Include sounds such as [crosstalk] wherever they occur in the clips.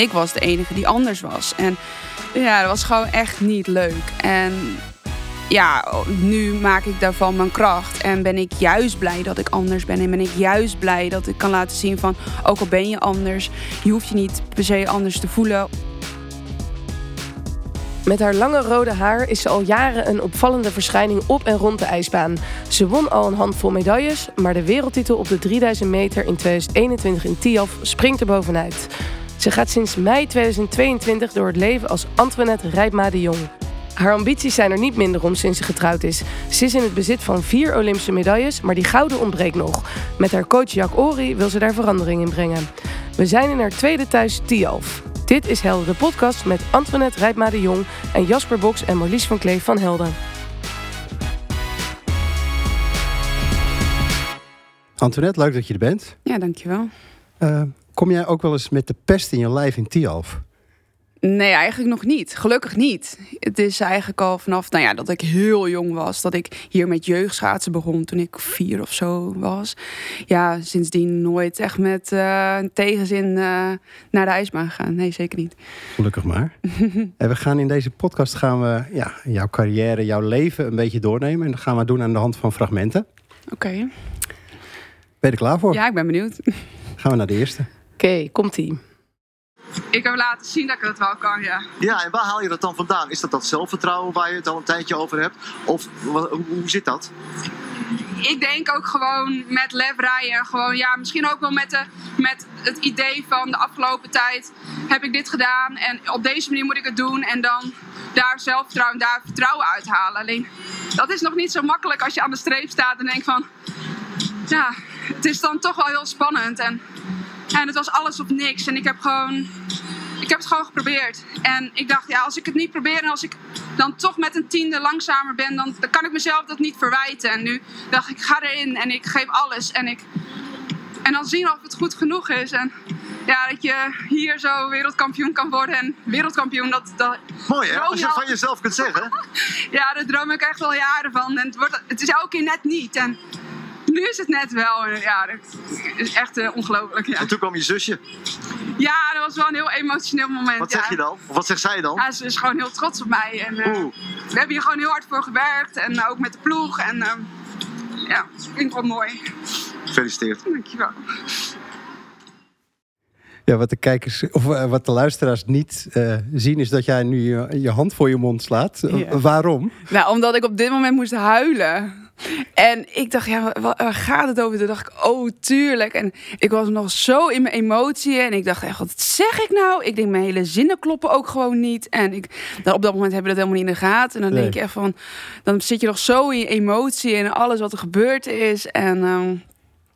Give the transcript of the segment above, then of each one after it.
ik was de enige die anders was. En ja, dat was gewoon echt niet leuk. En ja, nu maak ik daarvan mijn kracht. En ben ik juist blij dat ik anders ben. En ben ik juist blij dat ik kan laten zien van... ook al ben je anders, je hoeft je niet per se anders te voelen. Met haar lange rode haar is ze al jaren een opvallende verschijning op en rond de ijsbaan. Ze won al een handvol medailles, maar de wereldtitel op de 3000 meter in 2021 in Tiaf springt er bovenuit. Ze gaat sinds mei 2022 door het leven als Antoinette Rijpma de Jong. Haar ambities zijn er niet minder om sinds ze getrouwd is. Ze is in het bezit van vier Olympische medailles, maar die gouden ontbreekt nog. Met haar coach Jack Ori wil ze daar verandering in brengen. We zijn in haar tweede thuis Tialf. Dit is Helden, de podcast met Antoinette Rijpma de Jong en Jasper Boks en Marlies van Kleef van Helden. Antoinette, leuk dat je er bent. Ja, dankjewel. Uh, kom jij ook wel eens met de pest in je lijf in Tialf? Nee, eigenlijk nog niet. Gelukkig niet. Het is eigenlijk al vanaf nou ja, dat ik heel jong was. Dat ik hier met jeugdschaatsen begon toen ik vier of zo was. Ja, sindsdien nooit echt met uh, tegenzin uh, naar de ijsbaan gaan. Nee, zeker niet. Gelukkig maar. [laughs] en we gaan in deze podcast gaan we ja, jouw carrière, jouw leven een beetje doornemen. En dat gaan we doen aan de hand van fragmenten. Oké. Okay. Ben je er klaar voor? Ja, ik ben benieuwd. Gaan we naar de eerste. Oké, okay, komt-ie. Ik heb laten zien dat ik het wel kan, ja. Ja, en waar haal je dat dan vandaan? Is dat dat zelfvertrouwen waar je het al een tijdje over hebt? Of hoe zit dat? Ik denk ook gewoon met lef rijden. Gewoon, ja, misschien ook wel met, de, met het idee van de afgelopen tijd heb ik dit gedaan. En op deze manier moet ik het doen. En dan daar zelfvertrouwen, daar vertrouwen uithalen. Alleen, dat is nog niet zo makkelijk als je aan de streep staat en denkt van... Ja, het is dan toch wel heel spannend. En en het was alles of niks. En ik heb gewoon. Ik heb het gewoon geprobeerd. En ik dacht, ja, als ik het niet probeer en als ik dan toch met een tiende langzamer ben, dan, dan kan ik mezelf dat niet verwijten. En nu dacht ik, ik ga erin en ik geef alles. En, ik, en dan zien of het goed genoeg is. En ja, dat je hier zo wereldkampioen kan worden. En wereldkampioen, dat... dat Mooi hè, als je het van jezelf kunt zeggen. [laughs] ja, daar droom ik echt wel jaren van. En het, wordt, het is elke keer net niet. En nu is het net wel. Ja, het is echt uh, ongelooflijk. Ja. En toen kwam je zusje. Ja, dat was wel een heel emotioneel moment. Wat zeg je dan? Of wat zegt zij dan? Ja, ze is gewoon heel trots op mij. En, uh, we hebben hier gewoon heel hard voor gewerkt. En uh, ook met de ploeg. En uh, ja, ik vind het wel mooi. Gefeliciteerd. Dankjewel. Ja, wat de kijkers of wat de luisteraars niet uh, zien, is dat jij nu je, je, hand voor je mond slaat. Ja. Waarom? Nou, omdat ik op dit moment moest huilen. En ik dacht, ja, waar gaat het over? Toen dacht ik, oh, tuurlijk. En ik was nog zo in mijn emotie. En ik dacht echt, wat zeg ik nou? Ik denk, mijn hele zinnen kloppen ook gewoon niet. En ik, dan op dat moment hebben we dat helemaal niet in de gaten. En dan nee. denk je echt van, dan zit je nog zo in je emotie en alles wat er gebeurd is. En um,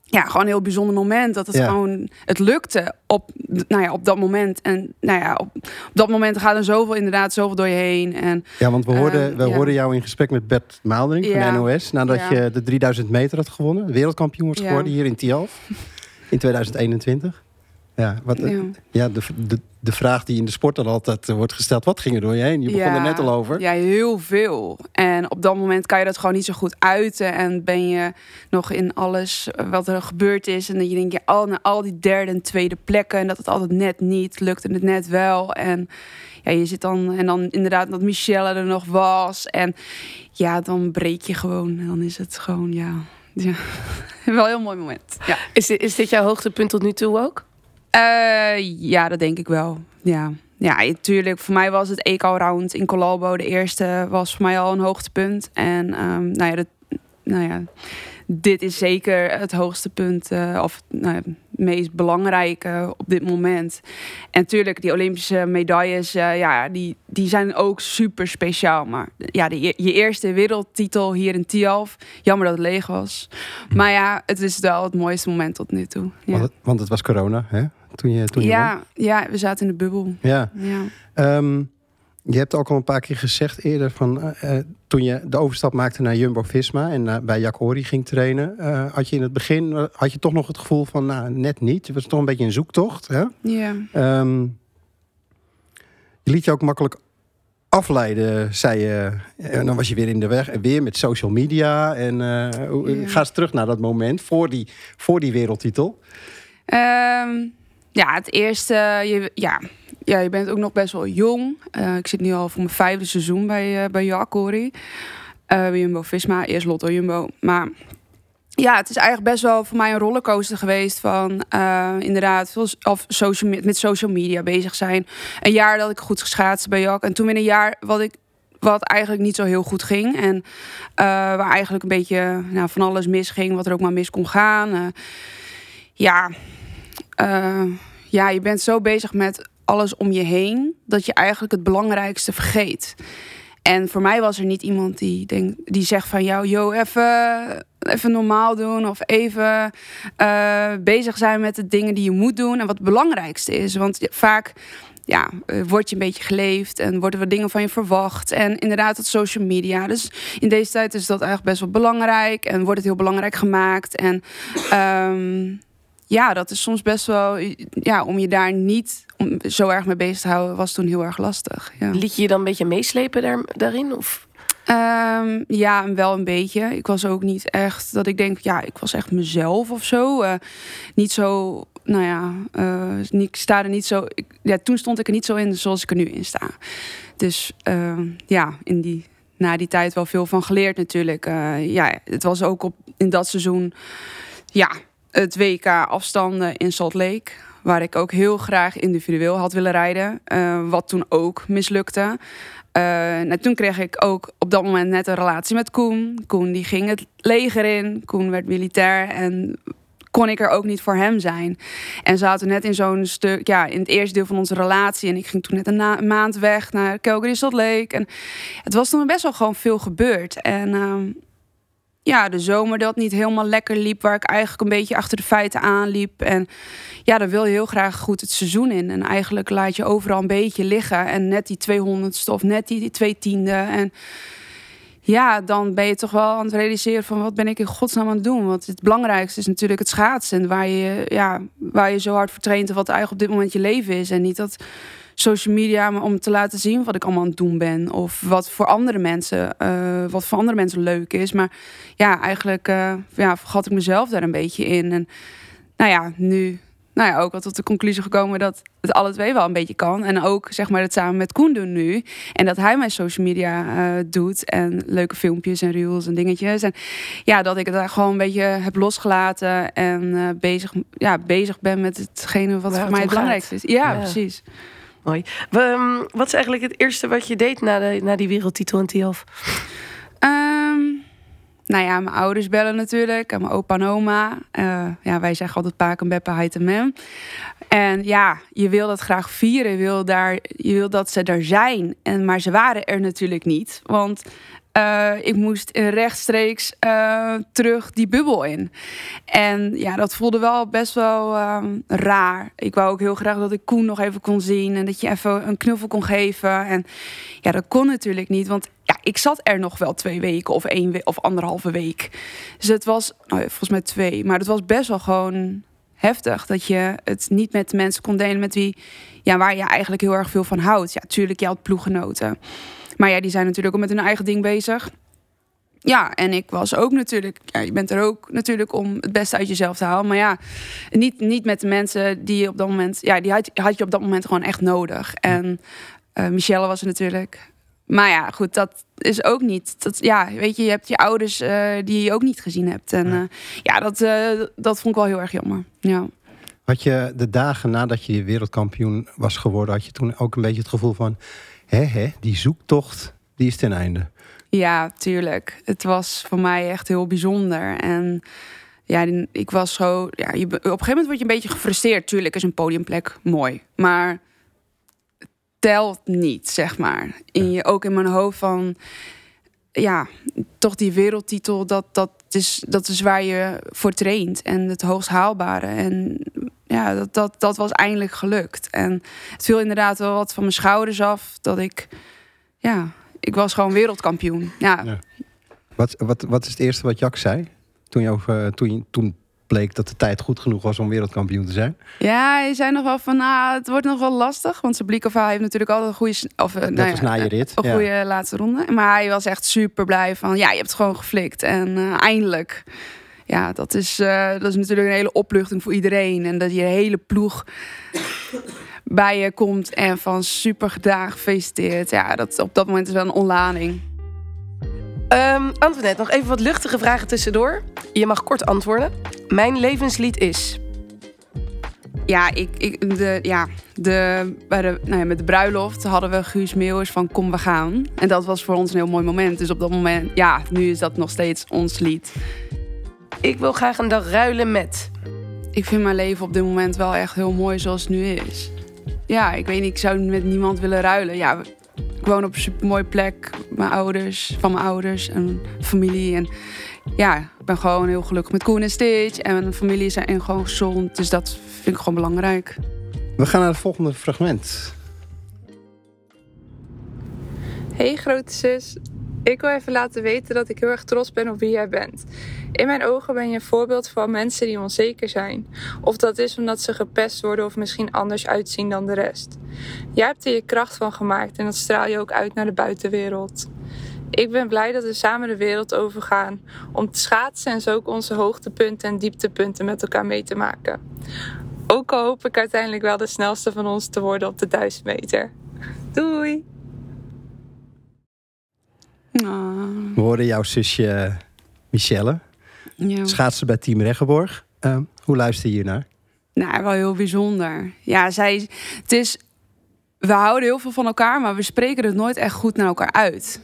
ja, gewoon een heel bijzonder moment. Dat het ja. gewoon, het lukte op, nou ja, op dat moment. En nou ja, op, op dat moment gaat er zoveel, inderdaad, zoveel door je heen. En, ja, want we hoorden, uh, we ja. hoorden jou in gesprek met Bert Maaldering van. NOS. Nadat je de 3000 meter had gewonnen. Wereldkampioen was geworden hier in Tialf. In 2021. Ja, wat, ja. ja de, de, de vraag die in de sport dan altijd wordt gesteld: wat ging er door je heen? Je begon ja, er net al over. Ja, heel veel. En op dat moment kan je dat gewoon niet zo goed uiten. En ben je nog in alles wat er gebeurd is. En dat je denkt, ja, al, na al die derde en tweede plekken. En dat het altijd net niet lukte, het net wel. En ja, je zit dan. En dan inderdaad dat Michelle er nog was. En ja, dan breek je gewoon. En dan is het gewoon, ja. ja. [laughs] wel een heel mooi moment. Ja. Is, dit, is dit jouw hoogtepunt tot nu toe ook? Uh, ja, dat denk ik wel. Ja. Ja, natuurlijk. Voor mij was het EK Round in Colalbo. De eerste was voor mij al een hoogtepunt. En um, nou ja, nou ja, dit is zeker het hoogste punt. Uh, of nou het meest belangrijke op dit moment. En natuurlijk, die Olympische medailles, uh, ja, die, die zijn ook super speciaal. Maar ja, de, je eerste wereldtitel hier in Tialf. Jammer dat het leeg was. Maar ja, het is wel het mooiste moment tot nu toe. Ja. Want, het, want het was corona, hè? Toen je, toen je ja, ja, we zaten in de bubbel. Ja. ja. Um, je hebt ook al een paar keer gezegd eerder van uh, toen je de overstap maakte naar Jumbo Visma en uh, bij Jacori ging trainen, uh, had je in het begin had je toch nog het gevoel van nou net niet. Het was toch een beetje een zoektocht. Hè? Ja. Um, je liet je ook makkelijk afleiden, zei je. En dan was je weer in de weg. En weer met social media. En ja. ga eens terug naar dat moment voor die, voor die wereldtitel. Um, ja, het eerste, je, ja, ja, je bent ook nog best wel jong. Eh, ik zit nu al voor mijn vijfde seizoen bij, uh, bij Jacori. Uh, Jumbo-Visma, eerst Lotto Jumbo. Maar ja, het is eigenlijk best wel voor mij een rollercoaster geweest van inderdaad veel of social, met social media bezig zijn. Een jaar dat ik goed geschaatst bij Jak. En toen weer een jaar wat ik wat eigenlijk niet zo heel goed ging. En waar eigenlijk een beetje nou, van alles misging, wat er ook maar mis kon gaan. ja, ja, je bent zo bezig met alles om je heen dat je eigenlijk het belangrijkste vergeet. En voor mij was er niet iemand die, denk, die zegt van jou, yo, even, even normaal doen of even uh, bezig zijn met de dingen die je moet doen en wat het belangrijkste is. Want vaak ja, uh, word je een beetje geleefd en worden er dingen van je verwacht. En inderdaad, het social media. Dus in deze tijd is dat eigenlijk best wel belangrijk en wordt het heel belangrijk gemaakt. En um, ja, dat is soms best wel, ja, om je daar niet om zo erg mee bezig te houden, was toen heel erg lastig. Ja. Liet je je dan een beetje meeslepen daar, daarin? Of? Um, ja, wel een beetje. Ik was ook niet echt dat ik denk, ja, ik was echt mezelf of zo. Uh, niet zo, nou ja, uh, ik sta er niet zo. Ik, ja, toen stond ik er niet zo in zoals ik er nu in sta. Dus uh, ja, in die, na die tijd wel veel van geleerd natuurlijk. Uh, ja, het was ook op in dat seizoen, ja, het WK afstanden in Salt Lake. Waar ik ook heel graag individueel had willen rijden. Uh, wat toen ook mislukte. Uh, toen kreeg ik ook op dat moment net een relatie met Koen. Koen die ging het leger in. Koen werd militair. En kon ik er ook niet voor hem zijn. En zaten net in zo'n stuk, ja, in het eerste deel van onze relatie. En ik ging toen net een, maand weg naar Calgary Salt Lake. En het was toen best wel gewoon veel gebeurd. En uh, ja, de zomer dat niet helemaal lekker liep, waar ik eigenlijk een beetje achter de feiten aanliep. En ja, dan wil je heel graag goed het seizoen in. En eigenlijk laat je overal een beetje liggen. En net die 200ste of net die, die twee tiende. En ja, dan ben je toch wel aan het realiseren van wat ben ik in godsnaam aan het doen. Want het belangrijkste is natuurlijk het schaatsen. Waar je, ja, waar je zo hard voor traint en wat eigenlijk op dit moment je leven is. En niet dat social media om te laten zien wat ik allemaal aan het doen ben. Of wat voor andere mensen, uh, wat voor andere mensen leuk is. Maar ja, eigenlijk uh, ja, vergat ik mezelf daar een beetje in. En nou ja, nu nou ja, ook al tot de conclusie gekomen dat het alle twee wel een beetje kan. En ook zeg maar het samen met Koen doen nu. En dat hij mijn social media uh, doet. En leuke filmpjes en reels en dingetjes. En ja, dat ik het daar gewoon een beetje heb losgelaten. En uh, bezig, ja, bezig ben met hetgene wat voor mij het belangrijkste is. Ja, ja, precies. Mooi. Um, wat is eigenlijk het eerste wat je deed na, de, na die wereldtitel in Tialf? Um, nou ja, mijn ouders bellen natuurlijk. En mijn opa en oma. Uh, ja, wij zeggen altijd Paak en Beppe, Heid en Mem. En ja, je wil dat graag vieren. Je wil, daar, je wil dat ze er zijn. En, maar ze waren er natuurlijk niet. Want uh, ik moest rechtstreeks uh, terug die bubbel in. En ja, dat voelde wel best wel um, raar. Ik wou ook heel graag dat ik Koen nog even kon zien. En dat je even een knuffel kon geven. En ja, dat kon natuurlijk niet. Want ja, ik zat er nog wel twee weken of één of anderhalve week. Dus het was, nou, volgens mij twee. Maar het was best wel gewoon heftig. Dat je het niet met mensen kon delen met wie, ja, waar je eigenlijk heel erg veel van houdt. Ja, tuurlijk, je had ploeggenoten. Maar ja, die zijn natuurlijk ook met hun eigen ding bezig. Ja, en ik was ook natuurlijk, ja, je bent er ook natuurlijk om het beste uit jezelf te halen. Maar ja, niet, niet met de mensen die je op dat moment, ja, die had, had je op dat moment gewoon echt nodig. En uh, Michelle was er natuurlijk. Maar ja, goed, dat is ook niet. Dat, ja, weet je, je hebt je ouders uh, die je ook niet gezien hebt. En uh, ja, dat, dat vond ik wel heel erg jammer. Ja. Had je de dagen nadat je wereldkampioen was geworden, had je toen ook een beetje het gevoel van hè, hè, die zoektocht, die is ten einde. Ja, tuurlijk. Het was voor mij echt heel bijzonder. En ja, ik was zo. Ja, je, op een gegeven moment word je een beetje gefrustreerd. Tuurlijk is een podiumplek mooi. Maar telt niet, zeg maar. In je, ook in mijn hoofd van. Ja, toch die wereldtitel, dat, dat, is, dat is waar je voor traint. En het hoogst haalbare. En ja, dat, dat, dat was eindelijk gelukt. En het viel inderdaad wel wat van mijn schouders af. Dat ik, ja, ik was gewoon wereldkampioen. Ja. Wat, wat, wat is het eerste wat Jack zei? Toen, je over, toen, toen bleek dat de tijd goed genoeg was om wereldkampioen te zijn? Ja, hij zei nog wel van, nou, het wordt nog wel lastig. Want Sablikova heeft natuurlijk altijd een goede... Of, dat nou ja, na je rit. Een goede laatste ronde. Maar hij was echt super blij van, ja, je hebt het gewoon geflikt. En uh, eindelijk ja, dat is, uh, dat is natuurlijk een hele opluchting voor iedereen. En dat je hele ploeg bij je komt en van super gedaan, gefeliciteerd. Ja, dat, op dat moment is wel een onlading. Um, Antoinette, nog even wat luchtige vragen tussendoor. Je mag kort antwoorden. Mijn levenslied is. Ja, ik, ik, de, ja, de, bij de, nou ja, met de bruiloft hadden we Guus Meeuwis van Kom we gaan. En dat was voor ons een heel mooi moment. Dus op dat moment, ja, nu is dat nog steeds ons lied. Ik wil graag een dag ruilen met. Ik vind mijn leven op dit moment wel echt heel mooi zoals het nu is. Ja, ik weet niet, ik zou met niemand willen ruilen. Ja, ik woon op een supermooie plek. Mijn ouders, van mijn ouders en familie. En ja, ik ben gewoon heel gelukkig met Koen en Stitch. En mijn familie zijn gewoon gezond. Dus dat vind ik gewoon belangrijk. We gaan naar het volgende fragment. Hey grote zus, ik wil even laten weten dat ik heel erg trots ben op wie jij bent. In mijn ogen ben je een voorbeeld van mensen die onzeker zijn. Of dat is omdat ze gepest worden of misschien anders uitzien dan de rest. Jij hebt er je kracht van gemaakt en dat straal je ook uit naar de buitenwereld. Ik ben blij dat we samen de wereld overgaan om te schaatsen en zo ook onze hoogtepunten en dieptepunten met elkaar mee te maken. Ook al hoop ik uiteindelijk wel de snelste van ons te worden op de 1000 meter. Doei! Oh. We horen jouw zusje Michelle. Ja. Schaatsen bij Team Reggeborg. Uh, hoe luister je hier naar? Nou, wel heel bijzonder. Ja, zij, het is, we houden heel veel van elkaar, maar we spreken het nooit echt goed naar elkaar uit.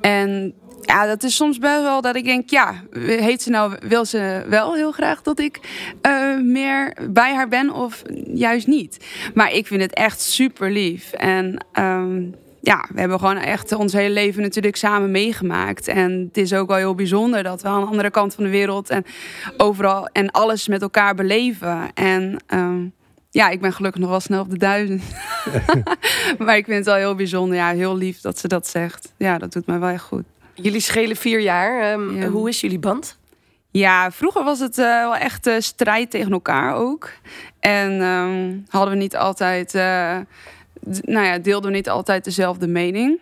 En ja, dat is soms best wel dat ik denk, ja, heet ze nou, wil ze wel heel graag dat ik uh, meer bij haar ben of juist niet? Maar ik vind het echt super lief. En um, ja, we hebben gewoon echt ons hele leven natuurlijk samen meegemaakt. En het is ook wel heel bijzonder dat we aan de andere kant van de wereld en overal en alles met elkaar beleven. En um, ja, ik ben gelukkig nog wel snel op de duizend. [laughs] [laughs] maar ik vind het wel heel bijzonder. Ja, heel lief dat ze dat zegt. Ja, dat doet mij wel echt goed. Jullie schelen vier jaar. Um, Hoe is jullie band? Ja, vroeger was het uh, wel echt uh, strijd tegen elkaar ook. En um, hadden we niet altijd. Uh, nou ja, deelden niet altijd dezelfde mening.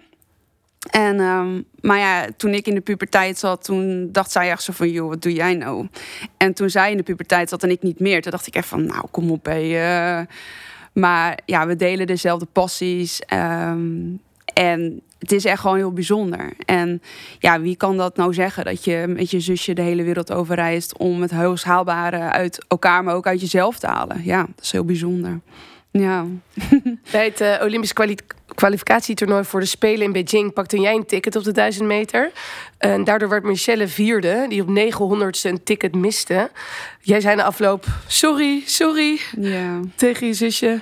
En, um, maar ja, toen ik in de puberteit zat, toen dacht zij echt zo van, joh, wat doe jij nou? En toen zij in de puberteit zat en ik niet meer, toen dacht ik echt van, nou, kom op, hé. Uh. Maar ja, we delen dezelfde passies. Um, en het is echt gewoon heel bijzonder. En ja, wie kan dat nou zeggen? Dat je met je zusje de hele wereld overreist om het hoogst haalbare uit elkaar, maar ook uit jezelf te halen. Ja, dat is heel bijzonder. Ja. [laughs] Bij het uh, Olympisch kwali kwalificatietoernooi voor de Spelen in Beijing pakte jij een ticket op de 1000 meter. En daardoor werd Michelle vierde, die op 900 een ticket miste. Jij zei de afloop: Sorry, sorry. Ja. Tegen je zusje.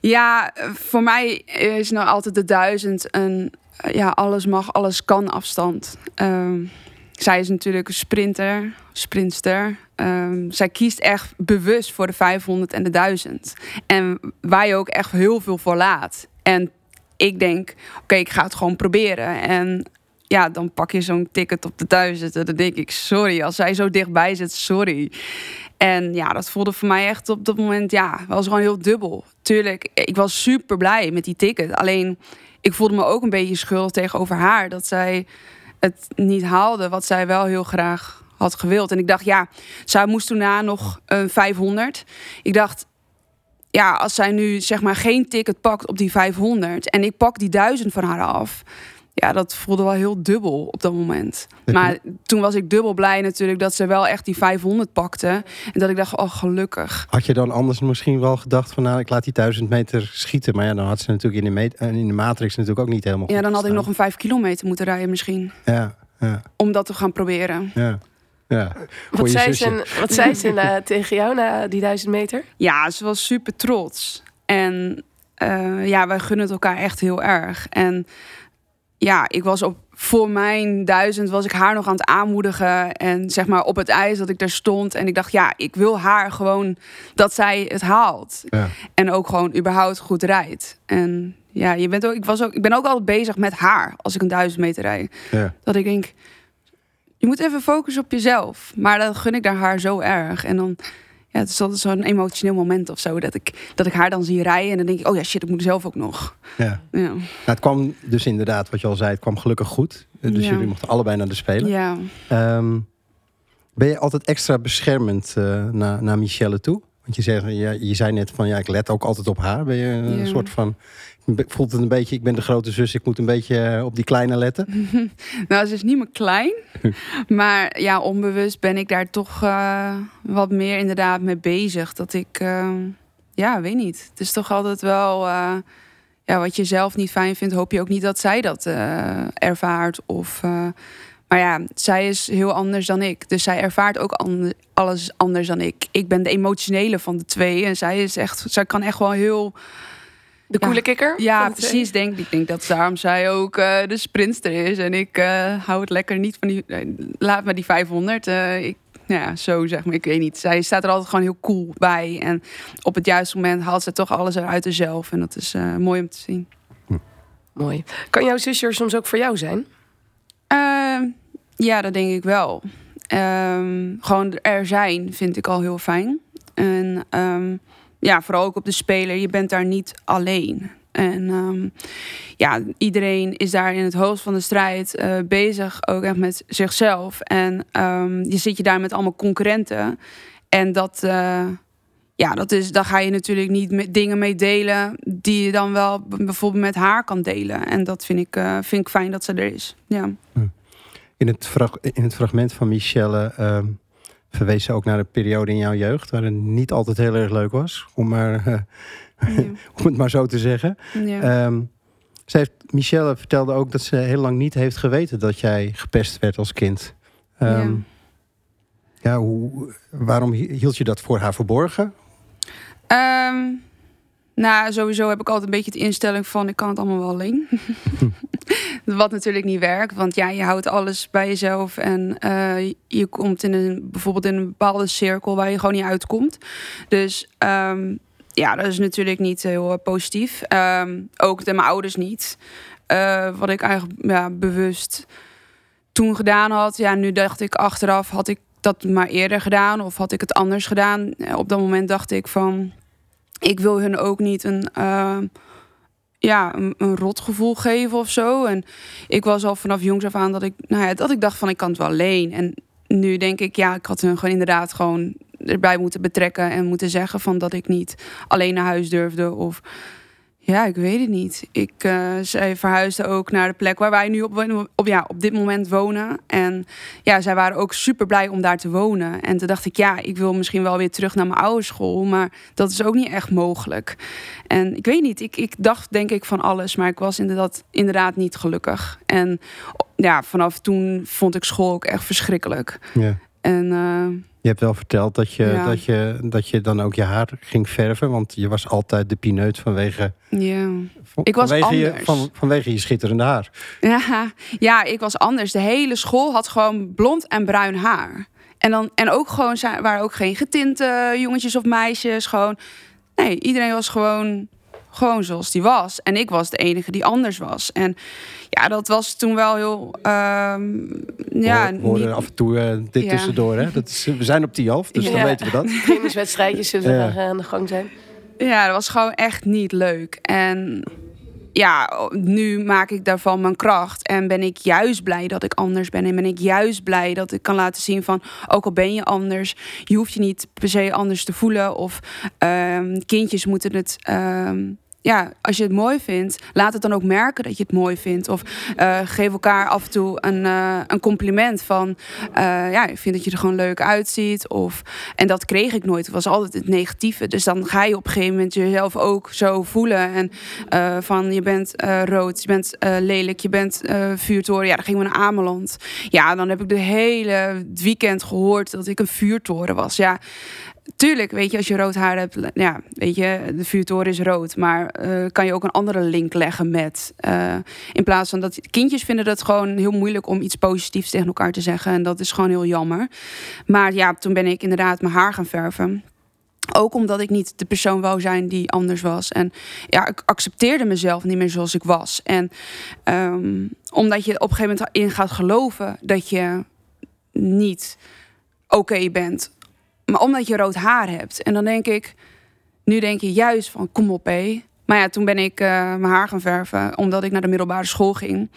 Ja, voor mij is nou altijd de duizend een ja, alles mag, alles kan afstand. Uh, zij is natuurlijk een sprinter, sprinter. Um, zij kiest echt bewust voor de 500 en de 1000. En waar je ook echt heel veel voor laat. En ik denk, oké, ik ga het gewoon proberen. En ja, dan pak je zo'n ticket op de 1000. En dan denk ik, sorry, als zij zo dichtbij zit, sorry. En ja, dat voelde voor mij echt op dat moment, ja, was gewoon heel dubbel. Tuurlijk, ik was super blij met die ticket. Alleen, ik voelde me ook een beetje schuldig tegenover haar. Dat zij het niet haalde wat zij wel heel graag had gewild. En ik dacht, ja, zij moest toen na nog een 500. Ik dacht, ja, als zij nu zeg maar geen ticket pakt op die 500 en ik pak die 1000 van haar af. Ja, dat voelde wel heel dubbel op dat moment. [laughs] Maar toen was ik dubbel blij natuurlijk dat ze wel echt die 500 pakte. En dat ik dacht, oh gelukkig. Had je dan anders misschien wel gedacht van nou, ik laat die 1000 meter schieten. Maar ja, dan had ze natuurlijk in de, in de matrix natuurlijk ook niet helemaal Ja, dan had ik nog een 5 kilometer moeten rijden misschien. Ja, ja. Om dat te gaan proberen. Ja. Ja, [laughs] wat, zei ze, wat zei ze tegen jou na die duizend meter? Ja, ze was super trots. En uh, ja, wij gunnen het elkaar echt heel erg. En ja, ik was op voor mijn duizend was ik haar nog aan het aanmoedigen. En zeg maar op het ijs dat ik daar stond. En ik dacht, ja, ik wil haar gewoon dat zij het haalt. Ja. En ook gewoon überhaupt goed rijdt. En ja, je bent ook, ik, was ook, ik ben ook altijd bezig met haar als ik een duizend meter rijd. Ja. Dat ik denk, je moet even focussen op jezelf. Maar dat gun ik daar haar zo erg. En dan, ja, het is altijd zo'n emotioneel moment of zo. Dat ik, dat ik haar dan zie rijden en dan denk ik, oh ja, shit, ik moet zelf ook nog. Ja. ja. Nou, het kwam dus inderdaad, wat je al zei, het kwam gelukkig goed. Dus jullie mochten allebei naar de Spelen. Ja. Um, ben je altijd extra beschermend uh, naar, naar Michelle toe? Want je, zegt, je, je zei net van ja, ik let ook altijd op haar. Ben je een Ja. soort van. Voelt het een beetje, ik ben de grote zus, ik moet een beetje eh, op die kleine letten. [laughs] Nou, ze is niet meer klein. [laughs] maar ja, onbewust ben ik daar toch eh, wat meer inderdaad mee bezig. Dat ik, eh, ja, weet niet. Het is toch altijd wel, eh, ja, wat je zelf niet fijn vindt, hoop je ook niet dat zij dat ervaart. Of, maar ja, zij is heel anders dan ik. Dus zij ervaart ook ander- alles anders dan ik. Ik ben de emotionele van de twee. En zij is echt, zij kan echt wel heel De coole Ja. kikker? ja, precies. Denk, ik denk dat daarom zij ook eh, de sprinster is. En ik eh, hou het lekker niet van die... eh, laat me die 500. eh, ik, ja, zo zeg maar. Ik weet niet. Zij staat er altijd gewoon heel cool bij. En op het juiste moment haalt ze toch alles eruit haarzelf. En dat is eh, mooi om te zien. Mooi. Kan jouw zusje er soms ook voor jou zijn? Ehm, ja, dat denk ik wel. Ehm, gewoon er zijn vind ik al heel fijn. En ehm, ja, vooral ook op de speler. Je bent daar niet alleen. En ehm, ja, iedereen is daar in het hoofd van de strijd eh, bezig, ook echt met zichzelf. En ehm, je zit je daar met allemaal concurrenten. En dat, eh, ja, dat is, daar ga je natuurlijk niet met dingen mee delen die je dan wel bijvoorbeeld met haar kan delen. En dat vind ik, eh, vind ik fijn dat ze er is. Ja. In het, in het fragment van Michelle ehm, verwees ze ook naar een periode in jouw jeugd waar het niet altijd heel erg leuk was, om, maar, eh, Ja. [laughs] om het maar zo te zeggen. Ja. Ehm, ze heeft, Michelle vertelde ook dat ze heel lang niet heeft geweten dat jij gepest werd als kind. Ehm, ja. hoe, waarom hi- hield je dat voor haar verborgen? Ehm, nou, sowieso heb ik altijd een beetje de instelling van ik kan het allemaal wel alleen. [laughs] Wat natuurlijk niet werkt, want ja, je houdt alles bij jezelf en eh, je komt in een bijvoorbeeld in een bepaalde cirkel waar je gewoon niet uitkomt. Dus ehm, ja, dat is natuurlijk niet heel eh, positief. Ehm, ook de mijn ouders niet. Eh, wat ik eigenlijk ja, bewust toen gedaan had. Ja, nu dacht ik achteraf, had ik dat maar eerder gedaan of had ik het anders gedaan? Op dat moment dacht ik van, ik wil hun ook niet een, eh, ja, een, een rotgevoel geven of zo. En ik was al vanaf jongs af aan dat ik, nou ja, dat ik dacht van, ik kan het wel alleen. En nu denk ik, ja, ik had hun gewoon inderdaad gewoon erbij moeten betrekken en moeten zeggen van dat ik niet alleen naar huis durfde of ja, ik weet het niet. Ik, eh, zij verhuisde ook naar de plek waar wij nu op, op, ja, op dit moment wonen. En ja, zij waren ook super blij om daar te wonen. En toen dacht ik, ja, ik wil misschien wel weer terug naar mijn oude school. Maar dat is ook niet echt mogelijk. En ik weet niet, ik, ik dacht denk ik van alles. Maar ik was inderdaad, inderdaad niet gelukkig. En ja, vanaf toen vond ik school ook echt verschrikkelijk. Ja. En eh, Je hebt wel verteld dat je, Ja. dat, je, dat je dan ook je haar ging verven, want je was altijd de pineut vanwege, ja. van- Ik was vanwege, je, van, vanwege je schitterende haar. Ja, [laughs] ja, ik was anders. De hele school had gewoon blond en bruin haar. En, dan, en ook gewoon waren ook geen getinte jongetjes of meisjes. Gewoon, nee, iedereen was gewoon, gewoon zoals die was. En ik was de enige die anders was. En ja, dat was toen wel heel. ehm, ja, we horen niet- af en toe eh, dit Ja. tussendoor. Hè? Dat is, we zijn op Tialf, dus Ja. dan weten we dat. [laughs] Trainingswedstrijdjes zullen Ja. er aan de gang zijn. Ja, dat was gewoon echt niet leuk. En ja, nu maak ik daarvan mijn kracht. En ben ik juist blij dat ik anders ben. En ben ik juist blij dat ik kan laten zien van... ook al ben je anders, je hoeft je niet per se anders te voelen. Of ehm, kindjes moeten het... ehm, ja, als je het mooi vindt, laat het dan ook merken dat je het mooi vindt. Of eh, geef elkaar af en toe een, eh, een compliment van... eh, ja, ik vind dat je er gewoon leuk uitziet. Of, en dat kreeg ik nooit. Het was altijd het negatieve. Dus dan ga je op een gegeven moment jezelf ook zo voelen. En van je bent rood, je bent lelijk, je bent vuurtoren. Ja, dan gingen we naar Ameland. Ja, dan heb ik de hele weekend gehoord dat ik een vuurtoren was. Ja, tuurlijk, weet je, als je rood haar hebt, ja, weet je, de vuurtoren is rood. Maar eh, kan je ook een andere link leggen met. eh, in plaats van dat kindjes vinden dat gewoon heel moeilijk om iets positiefs tegen elkaar te zeggen. En dat is gewoon heel jammer. Maar ja, toen ben ik inderdaad mijn haar gaan verven. Ook omdat ik niet de persoon wou zijn die anders was. En ja, ik accepteerde mezelf niet meer zoals ik was. En ehm, omdat je op een gegeven moment in gaat geloven dat je niet oké bent. Maar omdat je rood haar hebt. En dan denk ik, nu denk je juist van kom op hé. Maar ja, toen ben ik eh, mijn haar gaan verven, omdat ik naar de middelbare school ging.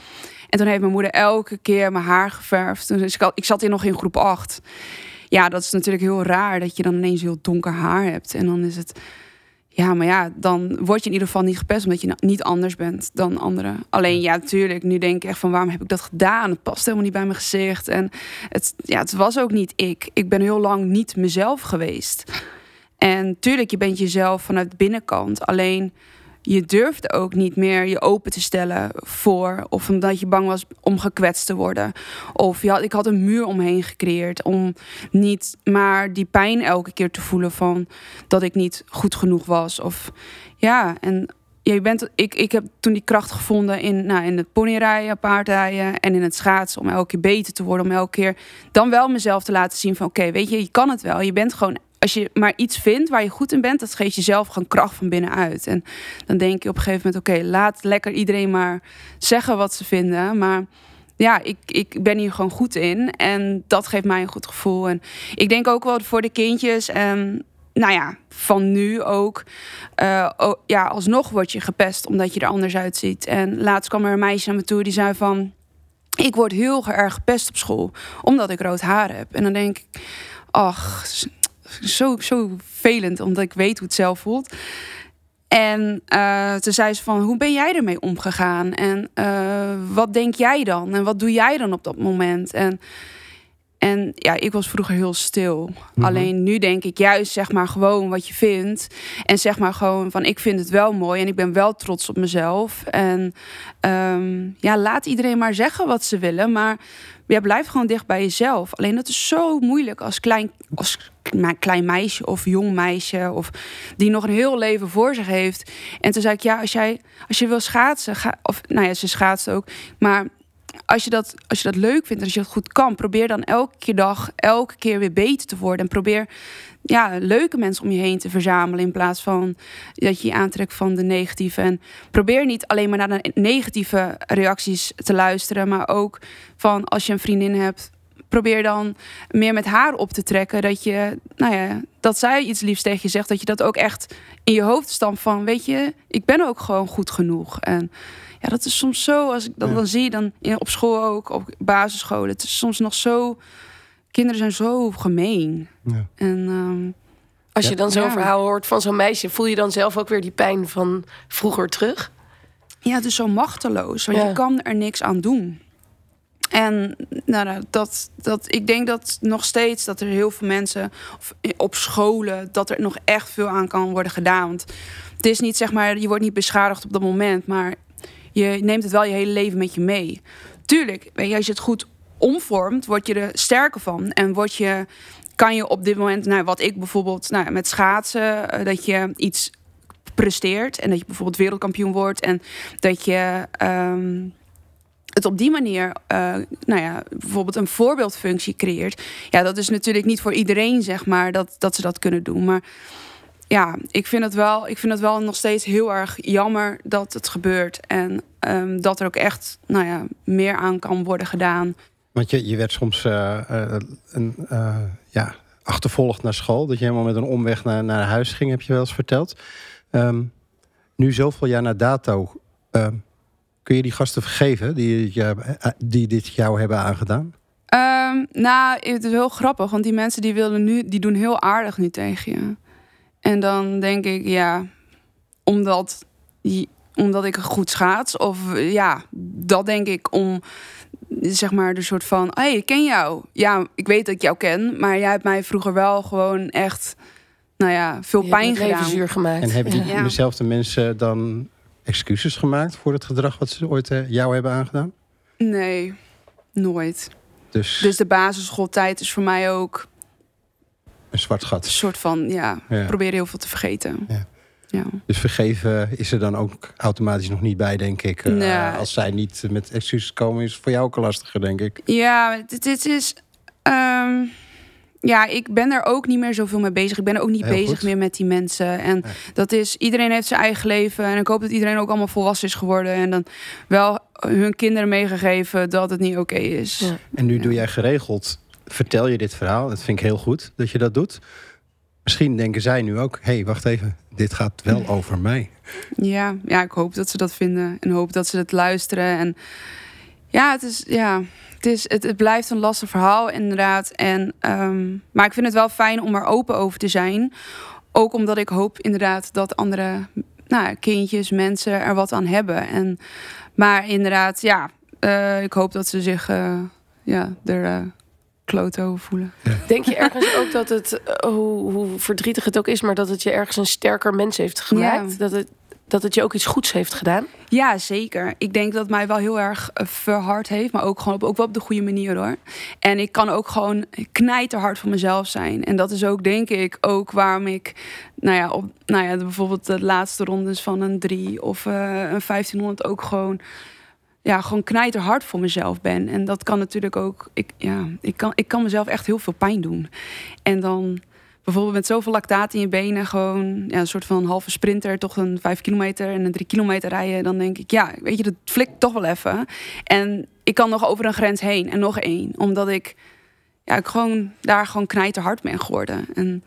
En toen heeft mijn moeder elke keer mijn haar geverfd. Ik, ik zat hier nog in groep 8. ja, dat is natuurlijk heel raar dat je dan ineens heel donker haar hebt. En dan is het, ja, maar ja, dan word je in ieder geval niet gepest omdat je nou niet anders bent dan anderen. Alleen ja, natuurlijk, nu denk ik echt van waarom heb ik dat gedaan? Het past helemaal niet bij mijn gezicht. En het, ja, het was ook niet ik. Ik ben heel lang niet mezelf geweest. En tuurlijk, je bent jezelf vanuit de binnenkant. Alleen je durfde ook niet meer je open te stellen voor. Of omdat je bang was om gekwetst te worden. Of je ik had een muur omheen gecreëerd. Om niet maar die pijn elke keer te voelen van dat ik niet goed genoeg was. Of ja, en je bent, ik, ik heb toen die kracht gevonden in, nou, in het ponyrijden, paardrijden en in het schaatsen. Om elke keer beter te worden. Om elke keer dan wel mezelf te laten zien van oké, weet je, je kan het wel. Je bent gewoon als je maar iets vindt waar je goed in bent, dat geeft jezelf gewoon kracht van binnenuit. En dan denk je op een gegeven moment: oké, laat lekker iedereen maar zeggen wat ze vinden. Maar ja, ik, ik ben hier gewoon goed in. En dat geeft mij een goed gevoel. En ik denk ook wel voor de kindjes. En nou ja, van nu ook. Uh, ja, alsnog word je gepest omdat je er anders uitziet. En laatst kwam er een meisje naar me toe die zei van... Ik word heel erg gepest op school, omdat ik rood haar heb. En dan denk ik, ach, zo, zo velend, omdat ik weet hoe het zelf voelt. En uh, toen zei ze van, hoe ben jij ermee omgegaan? En uh, wat denk jij dan? En wat doe jij dan op dat moment? En, en ja, ik was vroeger heel stil. Mhm. Alleen nu denk ik juist, zeg maar, gewoon wat je vindt. En zeg maar gewoon van, ik vind het wel mooi en ik ben wel trots op mezelf. En um, ja, laat iedereen maar zeggen wat ze willen. Maar ja, blijf gewoon dicht bij jezelf. Alleen dat is zo moeilijk als klein, als klein meisje of jong meisje. Of die nog een heel leven voor zich heeft. En toen zei ik, ja, als jij als je wil schaatsen, ga, of nou ja, ze schaatst ook. Maar als je, dat, als je dat leuk vindt als je dat goed kan, probeer dan elke keer dag, elke keer weer beter te worden. En probeer ja, leuke mensen om je heen te verzamelen. In plaats van dat je je aantrekt van de negatieve. En probeer niet alleen maar naar de negatieve reacties te luisteren. Maar ook van als je een vriendin hebt. Probeer dan meer met haar op te trekken. Dat je, nou ja, dat zij iets liefs tegen je zegt. Dat je dat ook echt in je hoofd stampt van, weet je, ik ben ook gewoon goed genoeg. En ja, dat is soms zo, als ik dat dan zie, dan op school ook, op basisscholen. Het is soms nog zo kinderen zijn zo gemeen. Ja. En, ehm, Als je dan zo'n verhaal hoort van zo'n meisje, voel je dan zelf ook weer die pijn van vroeger terug? Ja, het is zo machteloos, want je kan er niks aan doen. En nou, nou, dat, dat, ik denk dat nog steeds dat er heel veel mensen op scholen, dat er nog echt veel aan kan worden gedaan. Want het is niet zeg maar, je wordt niet beschadigd op dat moment, maar je neemt het wel je hele leven met je mee. Tuurlijk, als je het goed omvormt, word je er sterker van. En word je, kan je op dit moment, nou, wat ik bijvoorbeeld nou, met schaatsen, uh, dat je iets presteert en dat je bijvoorbeeld wereldkampioen wordt en dat je um, het op die manier, uh, nou ja, bijvoorbeeld een voorbeeldfunctie creëert. Ja, dat is natuurlijk niet voor iedereen, zeg maar, dat, dat ze dat kunnen doen. Maar ja, ik vind het wel, ik vind het wel nog steeds heel erg jammer dat het gebeurt. En um, dat er ook echt, nou ja, meer aan kan worden gedaan. Want je, je werd soms uh, een, uh, ja, achtervolgd naar school. Dat je helemaal met een omweg naar, naar huis ging, heb je wel eens verteld. Um, nu zoveel jaar na dato, um, kun je die gasten vergeven die, die dit jou hebben aangedaan? Um, nou, het is heel grappig, want die mensen die willen nu, die doen heel aardig nu tegen je. En dan denk ik, ja, omdat, omdat ik goed schaats, of ja, dat denk ik om zeg maar de soort van, hé, hey, ik ken jou. Ja, ik weet dat ik jou ken, maar jij hebt mij vroeger wel gewoon echt, nou ja, veel pijn gedaan. Zuur gemaakt. En hebben die ja. dezelfde mensen dan excuses gemaakt voor het gedrag wat ze ooit uh, jou hebben aangedaan? Nee, nooit. Dus, dus de basisschooltijd is voor mij ook een zwart gat. Een soort van, ja, ja. probeer heel veel te vergeten. Ja. Ja. Dus vergeven is er dan ook automatisch nog niet bij, denk ik. Uh, als zij niet met excuses komen, is het voor jou ook lastiger, denk ik. Ja, dit, is. Um, ja, ik ben er ook niet meer zoveel mee bezig. Ik ben ook niet bezig meer met die mensen. En dat is, iedereen heeft zijn eigen leven. En ik hoop dat iedereen ook allemaal volwassen is geworden. En dan wel hun kinderen meegegeven dat het niet oké is. Ja. En nu doe jij geregeld, vertel je dit verhaal. Dat vind ik heel goed dat je dat doet. Misschien denken zij nu ook: hé, hey, wacht even, dit gaat wel [laughs] over mij. Ja, ja, ik hoop dat ze dat vinden en hoop dat ze het luisteren. En ja, het is, ja, het, is, het, het blijft een lastig verhaal, inderdaad. En, ehm, maar ik vind het wel fijn om er open over te zijn. Ook omdat ik hoop inderdaad dat andere nou, kindjes, mensen er wat aan hebben. En, maar inderdaad, ja, eh, ik hoop dat ze zich uh, ja, er uh, kloot over voelen. Denk je ergens ook dat het, hoe, hoe verdrietig het ook is, maar dat het je ergens een sterker mens heeft gemaakt? Dat het dat het je ook iets goeds heeft gedaan? Ja, zeker. Ik denk dat het mij wel heel erg eh, verhard heeft, maar ook gewoon op, ook wel op de goede manier hoor. En ik kan ook gewoon knijterhard voor mezelf zijn. En dat is ook, denk ik, ook waarom ik, nou ja, op, nou ja bijvoorbeeld de laatste rondes van een 3 of uh, een 1500 ook gewoon ja, gewoon knijterhard voor mezelf ben. En dat kan natuurlijk ook. Ik, ja, ik, kan, ik kan mezelf echt heel veel pijn doen. En dan bijvoorbeeld met zoveel lactaat in je benen, gewoon ja, een soort van halve sprinter, toch een vijf kilometer en een drie kilometer rijden, dan denk ik, ja, weet je, dat flikt toch wel even. En ik kan nog over een grens heen en nog één, omdat ik, ja, ik gewoon daar gewoon knijterhard ben geworden. En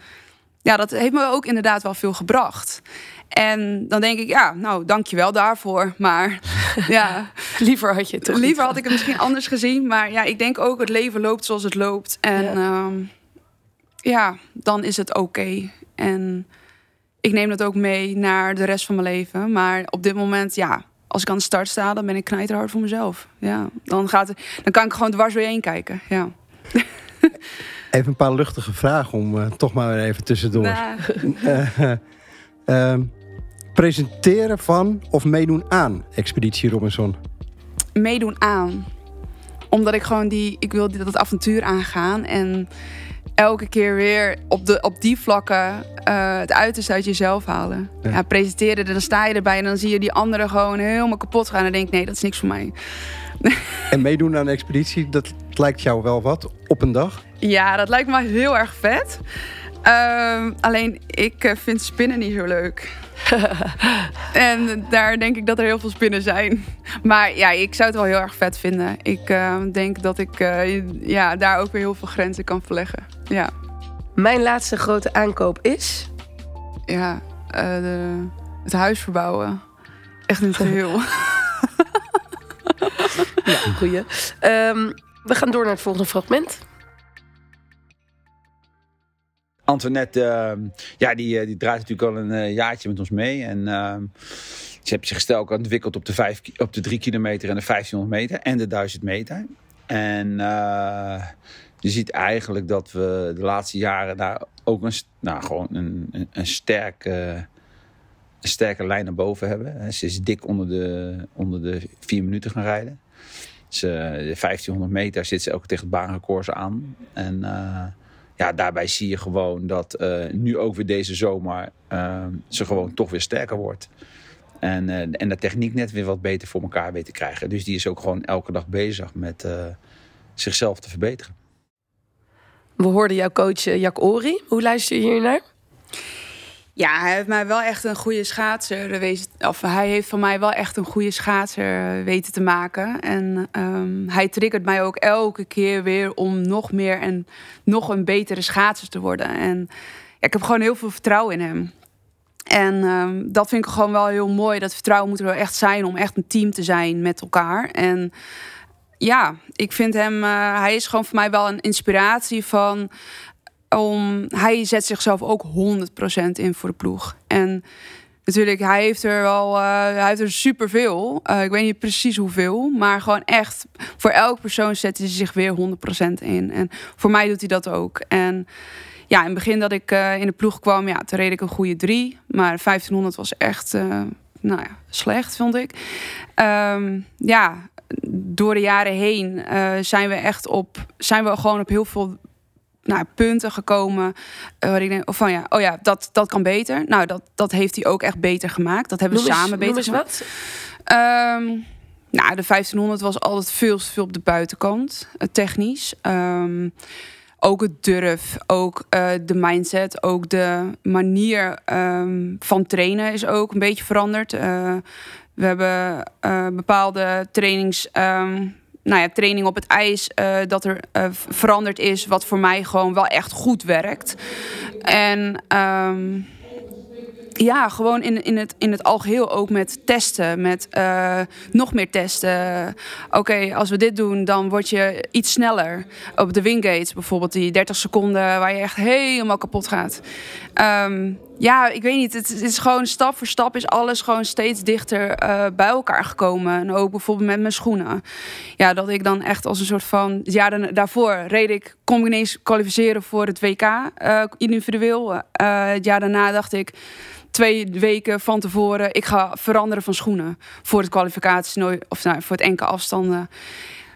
ja, dat heeft me ook inderdaad wel veel gebracht. En dan denk ik, ja, nou, dankjewel daarvoor. Maar [laughs] ja, liever had je het Liever had ik het misschien anders gezien. Maar ja, ik denk ook, het leven loopt zoals het loopt. En ja. Ehm, ja, dan is het oké. En ik neem dat ook mee naar de rest van mijn leven. Maar op dit moment, ja, als ik aan de start sta, dan ben ik knijterhard voor mezelf. Ja, dan, gaat dan kan ik gewoon dwars weer heen kijken. Ja. [laughs] [laughs] Even een paar luchtige vragen om uh, toch maar even tussendoor. Nah. uh, uh, presenteren van of meedoen aan Expeditie Robinson? Meedoen aan. Omdat ik gewoon die, ik wil dat avontuur aangaan. En elke keer weer op, de, op die vlakken uh, het uiterste uit jezelf halen. Ja. presenteren, dan sta je erbij en dan zie je die anderen gewoon helemaal kapot gaan. En dan denk ik, nee, dat is niks voor mij. [laughs] En meedoen aan een expeditie, dat lijkt jou wel wat op een dag? Ja, dat lijkt me heel erg vet. Uh, alleen, ik eh, vind spinnen niet zo leuk. [laughs] en daar denk ik dat er heel veel spinnen zijn. Maar ja, ik zou het wel heel erg vet vinden. Ik uh, denk dat ik uh, ja, daar ook weer heel veel grenzen kan verleggen. Ja. Mijn laatste grote aankoop is? Ja, uh, de, het huis verbouwen. Echt niet heel. [laughs] ja, goeie. Um, we gaan door naar het volgende fragment. Antoinette, uh, ja, die, die draait natuurlijk al een uh, jaartje met ons mee. En uh, ze heeft zich stel ontwikkeld op de, vijf, op de 3 kilometer en de 1500 meter en de 1000 meter. En je ziet eigenlijk dat we de laatste jaren daar ook een, nou, gewoon een, een, sterke, een sterke lijn naar boven hebben. Ze is dik onder de, onder de 4 minuten gaan rijden. Ze, de 1500 meter zit ze ook tegen het baanrecord aan. En ja, daarbij zie je gewoon dat uh, nu ook weer deze zomer uh, ze gewoon toch weer sterker wordt. En, uh, en de techniek net weer wat beter voor elkaar weet te krijgen. Dus die is ook gewoon elke dag bezig met zichzelf te verbeteren. We hoorden jouw coach Jack Ori. Hoe luister je hier naar? Ja, hij heeft mij wel echt een goede schaatser wezen. Of hij heeft van mij wel echt een goede schaatser weten te maken. En um, hij triggert mij ook elke keer weer om nog meer en nog een betere schaatser te worden. En ja, ik heb gewoon heel veel vertrouwen in hem. En um, dat vind ik gewoon wel heel mooi. Dat vertrouwen moet er wel echt zijn om echt een team te zijn met elkaar. En ja, ik vind hem, uh, hij is gewoon voor mij wel een inspiratie van om, hij zet zichzelf ook 100% in voor de ploeg. En natuurlijk, hij heeft er wel, uh, hij heeft er superveel. Uh, ik weet niet precies hoeveel, maar gewoon echt voor elke persoon zet hij zich weer 100% in. En voor mij doet hij dat ook. En ja, in het begin dat ik uh, in de ploeg kwam, ja, toen reed ik een goede drie. Maar 1500 was echt, nou ja, slecht, vond ik. Um, ja, door de jaren heen zijn we echt op, zijn we gewoon op heel veel nou, punten gekomen. Uh, waar ik denk, of van ja, oh ja, dat, dat kan beter. Nou, dat, dat heeft hij ook echt beter gemaakt. Dat hebben we samen beter gemaakt. Um, nou, de 1500 was altijd veel veel op de buitenkant, uh, technisch. Um, ook het durf, ook uh, de mindset, ook de manier um, van trainen is ook een beetje veranderd. we hebben bepaalde trainings nou ja, training op het ijs, uh, dat er uh, veranderd is, wat voor mij gewoon wel echt goed werkt. En um, ja, gewoon in, in, het, in het algeheel ook met testen, met uh, nog meer testen. Oké, als we dit doen, dan word je iets sneller. Op de winggates bijvoorbeeld, die 30 seconden waar je echt helemaal kapot gaat. Um, ja, ik weet niet. Het, is gewoon stap voor stap is alles gewoon steeds dichter uh, bij elkaar gekomen. En ook bijvoorbeeld met mijn schoenen. Ja, dat ik dan echt als een soort van. Ja, daarvoor reed ik, kon ik ineens kwalificeren voor het WK uh, individueel. Het jaar daarna dacht ik twee weken van tevoren, ik ga veranderen van schoenen voor het kwalificatie of nou, voor het enkele afstanden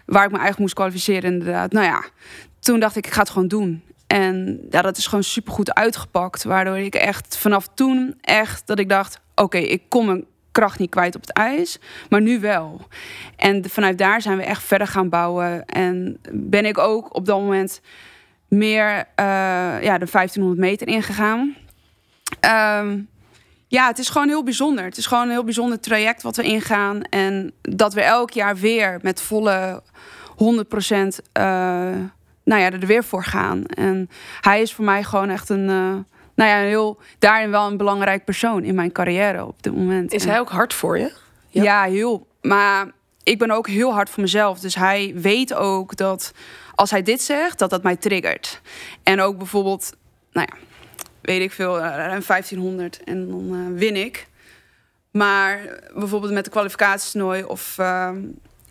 waar ik me eigenlijk moest kwalificeren inderdaad. Nou ja, toen dacht ik, ik ga het gewoon doen. En ja, dat is gewoon supergoed uitgepakt. Waardoor ik echt vanaf toen echt dat ik dacht: oké, ik kom mijn kracht niet kwijt op het ijs, maar nu wel. En vanuit daar zijn we echt verder gaan bouwen. En ben ik ook op dat moment meer uh, ja, de 1500 meter ingegaan. Um, ja, het is gewoon heel bijzonder. Het is gewoon een heel bijzonder traject wat we ingaan. En dat we elk jaar weer met volle 100 procent uh, nou ja, er weer voor gaan. En hij is voor mij gewoon echt een, uh, nou ja, heel, daarin wel een belangrijk persoon in mijn carrière op dit moment. Is hij ook hard voor je? Ja. ja, heel. Maar ik ben ook heel hard voor mezelf. Dus hij weet ook dat als hij dit zegt, dat dat mij triggert. En ook bijvoorbeeld, nou ja, weet ik veel, ruim 1500 en dan uh, win ik. Maar bijvoorbeeld met de kwalificatiesnooi of... Uh,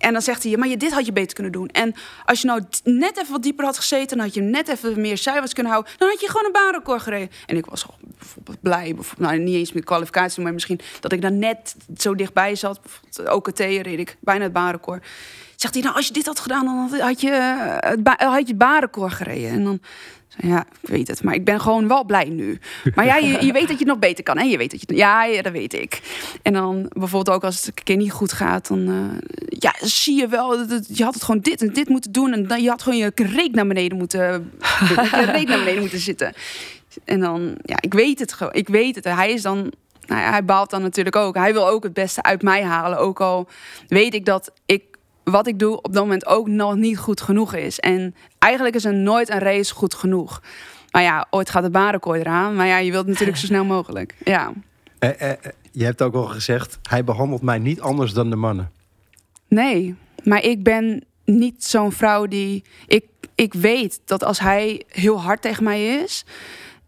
en dan zegt hij, maar je, dit had je beter kunnen doen. En als je nou net even wat dieper had gezeten... dan had je net even meer cijfers kunnen houden... dan had je gewoon een baanrecord gereden. En ik was bijvoorbeeld blij, nou, niet eens met kwalificatie... maar misschien dat ik daar net zo dichtbij zat. Ook het reed ik, bijna het baanrecord. Zegt hij, nou, als je dit had gedaan... dan had je het, had je het baanrecord gereden. En dan ja, ik weet het. Maar ik ben gewoon wel blij nu. Maar ja, je, je weet dat je het nog beter kan. Hè? Je weet dat je, ja, ja, dat weet ik. En dan bijvoorbeeld ook als het een keer niet goed gaat. Dan uh, ja, zie je wel. Dat, je had het gewoon dit en dit moeten doen. En dan, je had gewoon je reet naar beneden moeten, je naar beneden moeten zitten. En dan, ja, ik weet het gewoon. Ik weet het. Hij is dan nou ja, hij baalt dan natuurlijk ook. Hij wil ook het beste uit mij halen. Ook al weet ik dat ik wat ik doe op dat moment ook nog niet goed genoeg is. En eigenlijk is er nooit een race goed genoeg. Maar ja, ooit gaat de barenkooi eraan. Maar ja, je wilt natuurlijk zo snel mogelijk. Ja. Eh, eh, eh, je hebt ook al gezegd, hij behandelt mij niet anders dan de mannen. Nee, maar ik ben niet zo'n vrouw die. Ik, ik weet dat als hij heel hard tegen mij is.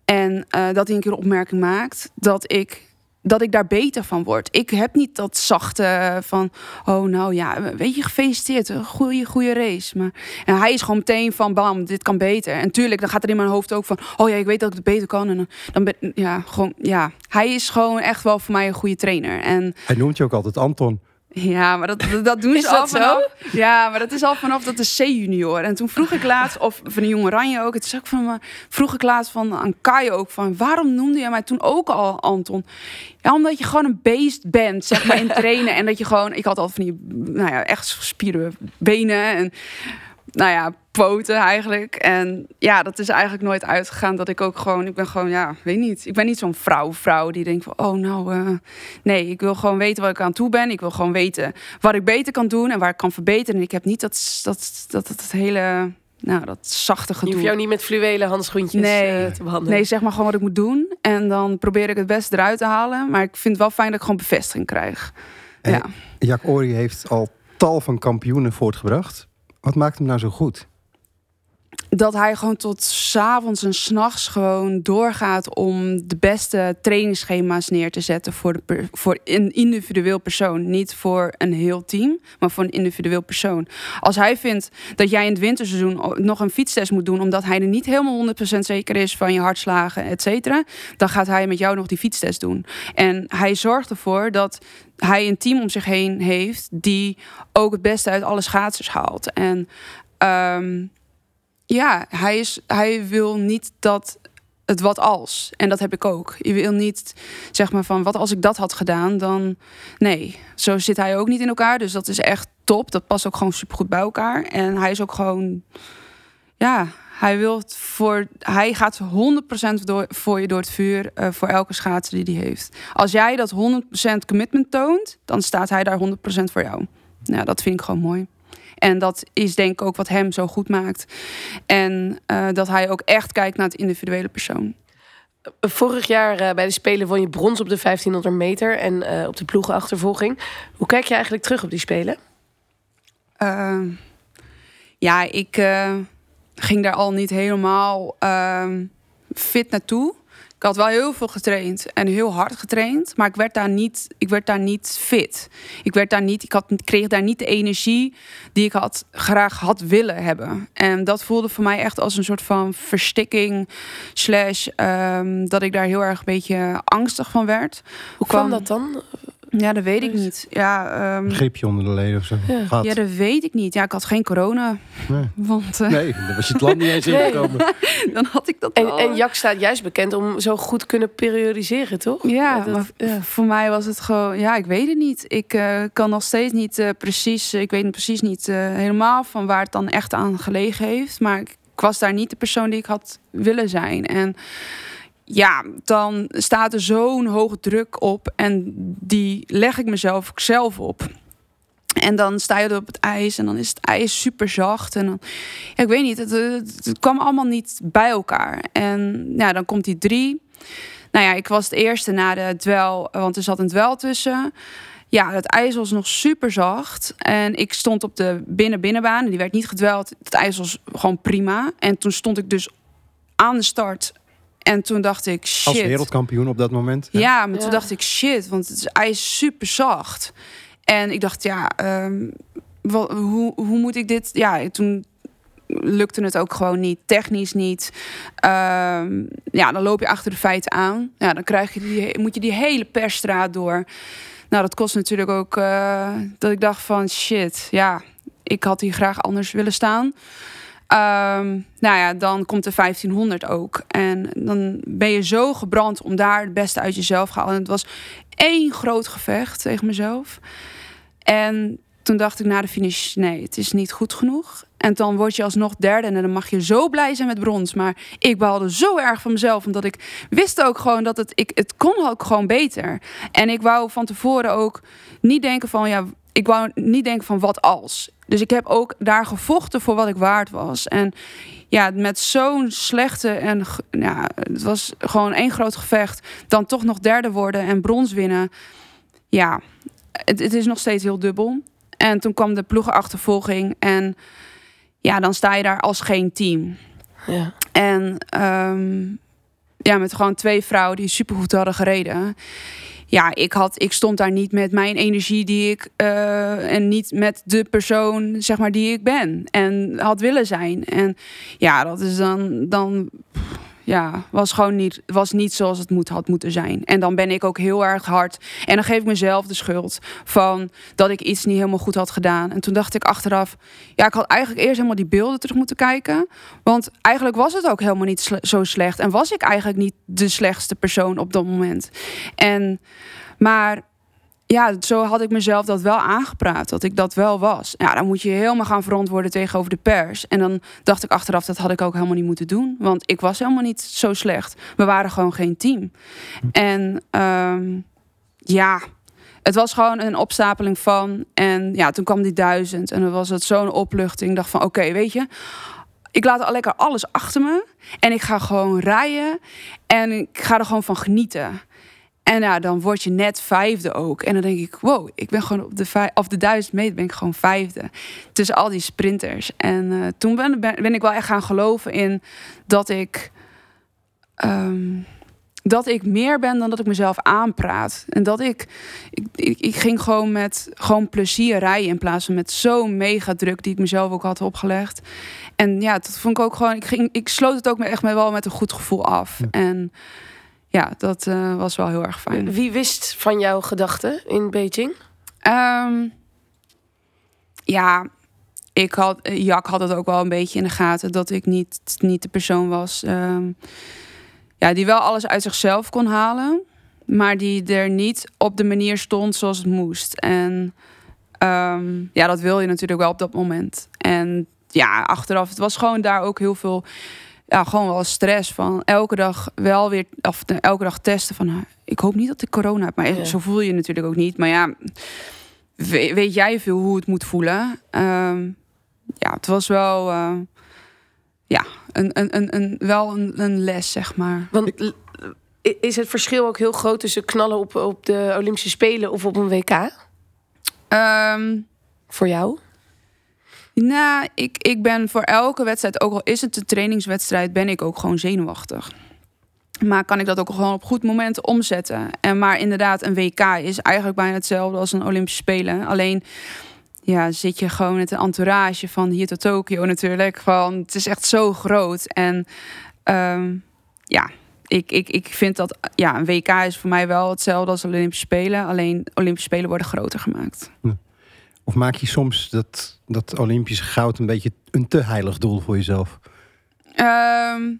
En uh, dat hij een keer een opmerking maakt. Dat ik dat ik daar beter van word. Ik heb niet dat zachte van, oh nou ja, weet je, gefeliciteerd, een goede, goede race. Maar en hij is gewoon meteen van, bam, dit kan beter. En tuurlijk, dan gaat er in mijn hoofd ook van, oh ja, ik weet dat ik het beter kan. En dan ben, ja, gewoon, ja, hij is gewoon echt wel voor mij een goede trainer. En hij noemt je ook altijd Anton. Ja, maar dat, dat doen [laughs] ze al vanaf. Ja, maar dat is al vanaf dat de C-junior. En toen vroeg ik laatst, of van de jonge Oranje ook, het is ook van me, vroeg ik laatst van aan Kai ook van, waarom noemde je mij toen ook al Anton? Ja, omdat je gewoon een beest bent, zeg maar in [laughs] trainen en dat je gewoon, ik had altijd van die, nou ja, echt gespierde benen en nou ja, poten eigenlijk. En ja, dat is eigenlijk nooit uitgegaan. Dat ik ook gewoon, ik ben gewoon, ja, weet niet. Ik ben niet zo'n vrouw, vrouw die denkt van, oh nou, uh, nee, ik wil gewoon weten waar ik aan toe ben. Ik wil gewoon weten wat ik beter kan doen en waar ik kan verbeteren. En ik heb niet dat, dat, dat, dat, hele, nou, dat zachte gedoe. Je hoeft jou niet met fluwelen handschoentjes nee, uh, te behandelen. Nee, zeg maar gewoon wat ik moet doen. En dan probeer ik het best eruit te halen. Maar ik vind het wel fijn dat ik gewoon bevestiging krijg. En ja. Jack Ori heeft al tal van kampioenen voortgebracht. Wat maakt hem nou zo goed? Dat hij gewoon tot s avonds en s'nachts gewoon doorgaat om de beste trainingsschema's neer te zetten voor, de voor een individueel persoon. Niet voor een heel team, maar voor een individueel persoon. Als hij vindt dat jij in het winterseizoen nog een fietstest moet doen, omdat hij er niet helemaal 100% zeker is van je hartslagen, et cetera, dan gaat hij met jou nog die fietstest doen. En hij zorgt ervoor dat hij een team om zich heen heeft die ook het beste uit alle schaatsers haalt. En um, ja, hij, is, hij wil niet dat het wat als. En dat heb ik ook. Je wil niet zeg maar van wat als ik dat had gedaan, dan nee. Zo zit hij ook niet in elkaar. Dus dat is echt top. Dat past ook gewoon super goed bij elkaar. En hij is ook gewoon, ja, hij wil voor, hij gaat 100% door, voor je door het vuur uh, voor elke schaatser die hij heeft. Als jij dat 100% commitment toont, dan staat hij daar 100% voor jou. Nou, dat vind ik gewoon mooi. En dat is denk ik ook wat hem zo goed maakt. En uh, dat hij ook echt kijkt naar het individuele persoon. Vorig jaar eh, bij de Spelen won je brons op de 1500 meter en eh, op de ploegenachtervolging. Hoe kijk je eigenlijk terug op die Spelen? Ehm, ja, ik eh, ging daar al niet helemaal ehm, fit naartoe. Ik had wel heel veel getraind en heel hard getraind, maar ik werd daar niet, ik werd daar niet fit. Ik, werd daar niet, ik had, kreeg daar niet de energie die ik had, graag had willen hebben. En dat voelde voor mij echt als een soort van verstikking, slash ehm, dat ik daar heel erg een beetje angstig van werd. Hoe kwam dat dan? Ja, dat weet ik niet. Ja, ehm, Een griepje onder de leden of zo. Ja. Ja, dat weet ik niet. Ja, ik had geen corona. Nee. Want eh, Nee, daar was je het land niet eens [laughs] Nee. ingekomen. [laughs] dan had ik dat En, wel. en Jack staat juist bekend om zo goed kunnen periodiseren, toch? Ja, dat- maar ja. voor mij was het gewoon, ja, ik weet het niet. Ik eh, kan nog steeds niet eh, precies, ik weet precies niet eh, helemaal van waar het dan echt aan gelegen heeft. Maar ik, ik was daar niet de persoon die ik had willen zijn. En ja, dan staat er zo'n hoge druk op en die leg ik mezelf zelf op. En dan sta je op het ijs en dan is het ijs super zacht. En dan, ja, ik weet niet, het, kwam allemaal niet bij elkaar. En ja, dan komt die drie. Nou ja, ik was het eerste na de dwel, want er zat een dwel tussen. Ja, het ijs was nog super zacht. En ik stond op de binnen-binnenbaan. en Die werd niet gedweld. Het ijs was gewoon prima. En toen stond ik dus aan de start. En toen dacht ik, shit. Als wereldkampioen op dat moment. Ja, maar toen Ja. dacht ik, shit, want het is ijs super zacht. En ik dacht, ja, ehm, hoe, hoe moet ik dit... Ja, toen lukte het ook gewoon niet, technisch niet. Ehm, ja, dan loop je achter de feiten aan. Ja, dan krijg je die, moet je die hele persstraat door. Nou, dat kost natuurlijk ook eh, dat ik dacht van, shit, ja, ik had hier graag anders willen staan. Ehm, nou ja, dan komt de 1500 ook. En dan ben je zo gebrand om daar het beste uit jezelf te halen. En het was één groot gevecht tegen mezelf. En toen dacht ik na de finish, nee, het is niet goed genoeg. En dan word je alsnog derde en dan mag je zo blij zijn met brons. Maar ik baalde zo erg van mezelf, omdat ik wist ook gewoon dat het, ik, het kon ook gewoon beter. En ik wou van tevoren ook niet denken van, ja, ik wou niet denken van wat als. Dus ik heb ook daar gevochten voor wat ik waard was. En ja, met zo'n slechte en ja, het was gewoon één groot gevecht. Dan toch nog derde worden en brons winnen. Ja, het, het is nog steeds heel dubbel. En toen kwam de ploegenachtervolging en ja, dan sta je daar als geen team. Ja. En ehm, ja, met gewoon twee vrouwen die supergoed hadden gereden. Ja, ik, had, ik stond daar niet met mijn energie die ik... eh, en niet met de persoon, zeg maar, die ik ben. En had willen zijn. En ja, dat is dan... dan ja, was gewoon niet, was niet zoals het moet, had moeten zijn. En dan ben ik ook heel erg hard. En dan geef ik mezelf de schuld van dat ik iets niet helemaal goed had gedaan. En toen dacht ik achteraf, ja, ik had eigenlijk eerst helemaal die beelden terug moeten kijken. Want eigenlijk was het ook helemaal niet zo slecht. En was ik eigenlijk niet de slechtste persoon op dat moment. En, maar ja, zo had ik mezelf dat wel aangepraat, dat ik dat wel was. Ja, dan moet je helemaal gaan verantwoorden tegenover de pers. En dan dacht ik achteraf, dat had ik ook helemaal niet moeten doen. Want ik was helemaal niet zo slecht. We waren gewoon geen team. En ehm, ja, het was gewoon een opstapeling van. En ja, toen kwam die duizend. En dan was het zo'n opluchting. Ik dacht van, oké, weet je... Ik laat al lekker alles achter me. En ik ga gewoon rijden. En ik ga er gewoon van genieten. En ja, dan word je net vijfde ook. En dan denk ik, wow, ik ben gewoon op de, vij- of de duizend meter ben ik gewoon vijfde. Tussen al die sprinters. En eh, toen ben, ben, ik wel echt gaan geloven in dat ik... ehm, dat ik meer ben dan dat ik mezelf aanpraat. En dat ik, ik, ik, ik ging gewoon met gewoon plezier rijden in plaats van met zo'n mega druk die ik mezelf ook had opgelegd. En ja, dat vond ik ook gewoon. Ik, ging, ik sloot het ook echt wel met een goed gevoel af. En ja, dat eh, was wel heel erg fijn. Wie wist van jouw gedachten in Beijing? Ehm, ja, ik had, Jack had het ook wel een beetje in de gaten dat ik niet, niet de persoon was ehm, ja, die wel alles uit zichzelf kon halen, maar die er niet op de manier stond zoals het moest. En ehm, ja, dat wil je natuurlijk wel op dat moment. En ja, achteraf, het was gewoon daar ook heel veel, ja, gewoon wel stress van elke dag wel weer, of elke dag testen van, ah, ik hoop niet dat ik corona heb, maar Ja. zo voel je je natuurlijk ook niet. Maar ja, we- weet jij veel hoe het moet voelen? Ehm, ja, het was wel, eh, ja, een, een, een, een, wel een, een les, zeg maar. Want Is het verschil ook heel groot tussen knallen op, op de Olympische Spelen of op een WK? Ehm, Voor jou? Nou, ik, ik ben voor elke wedstrijd, ook al is het een trainingswedstrijd, ben ik ook gewoon zenuwachtig. Maar kan ik dat ook gewoon op goed moment omzetten? En maar inderdaad, een WK is eigenlijk bijna hetzelfde als een Olympische Spelen. Alleen ja, zit je gewoon met een entourage van hier tot Tokio natuurlijk. Van, het is echt zo groot. En ehm, ja, ik, ik, ik vind dat ja, een WK is voor mij wel hetzelfde als Olympische Spelen. Alleen Olympische Spelen worden groter gemaakt. Of maak je soms dat, dat Olympische goud een beetje een te heilig doel voor jezelf? Ehm,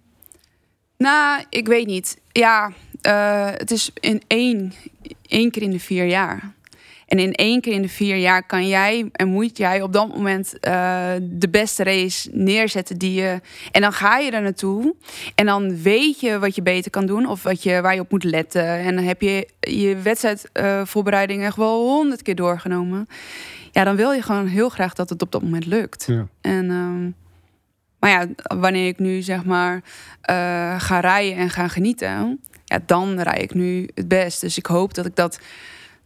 nou, ik weet niet. Ja, eh, het is in één, één keer in de vier jaar. En in één keer in de vier jaar kan jij en moet jij op dat moment eh, de beste race neerzetten die je. En dan ga je er naartoe. En dan weet je wat je beter kan doen of wat je, waar je op moet letten. En dan heb je je wedstrijdvoorbereiding echt wel honderd keer doorgenomen. Ja, dan wil je gewoon heel graag dat het op dat moment lukt. Ja. En, ehm, maar ja, wanneer ik nu zeg maar eh, ga rijden en ga genieten, ja, dan rij ik nu het best. Dus ik hoop dat ik dat,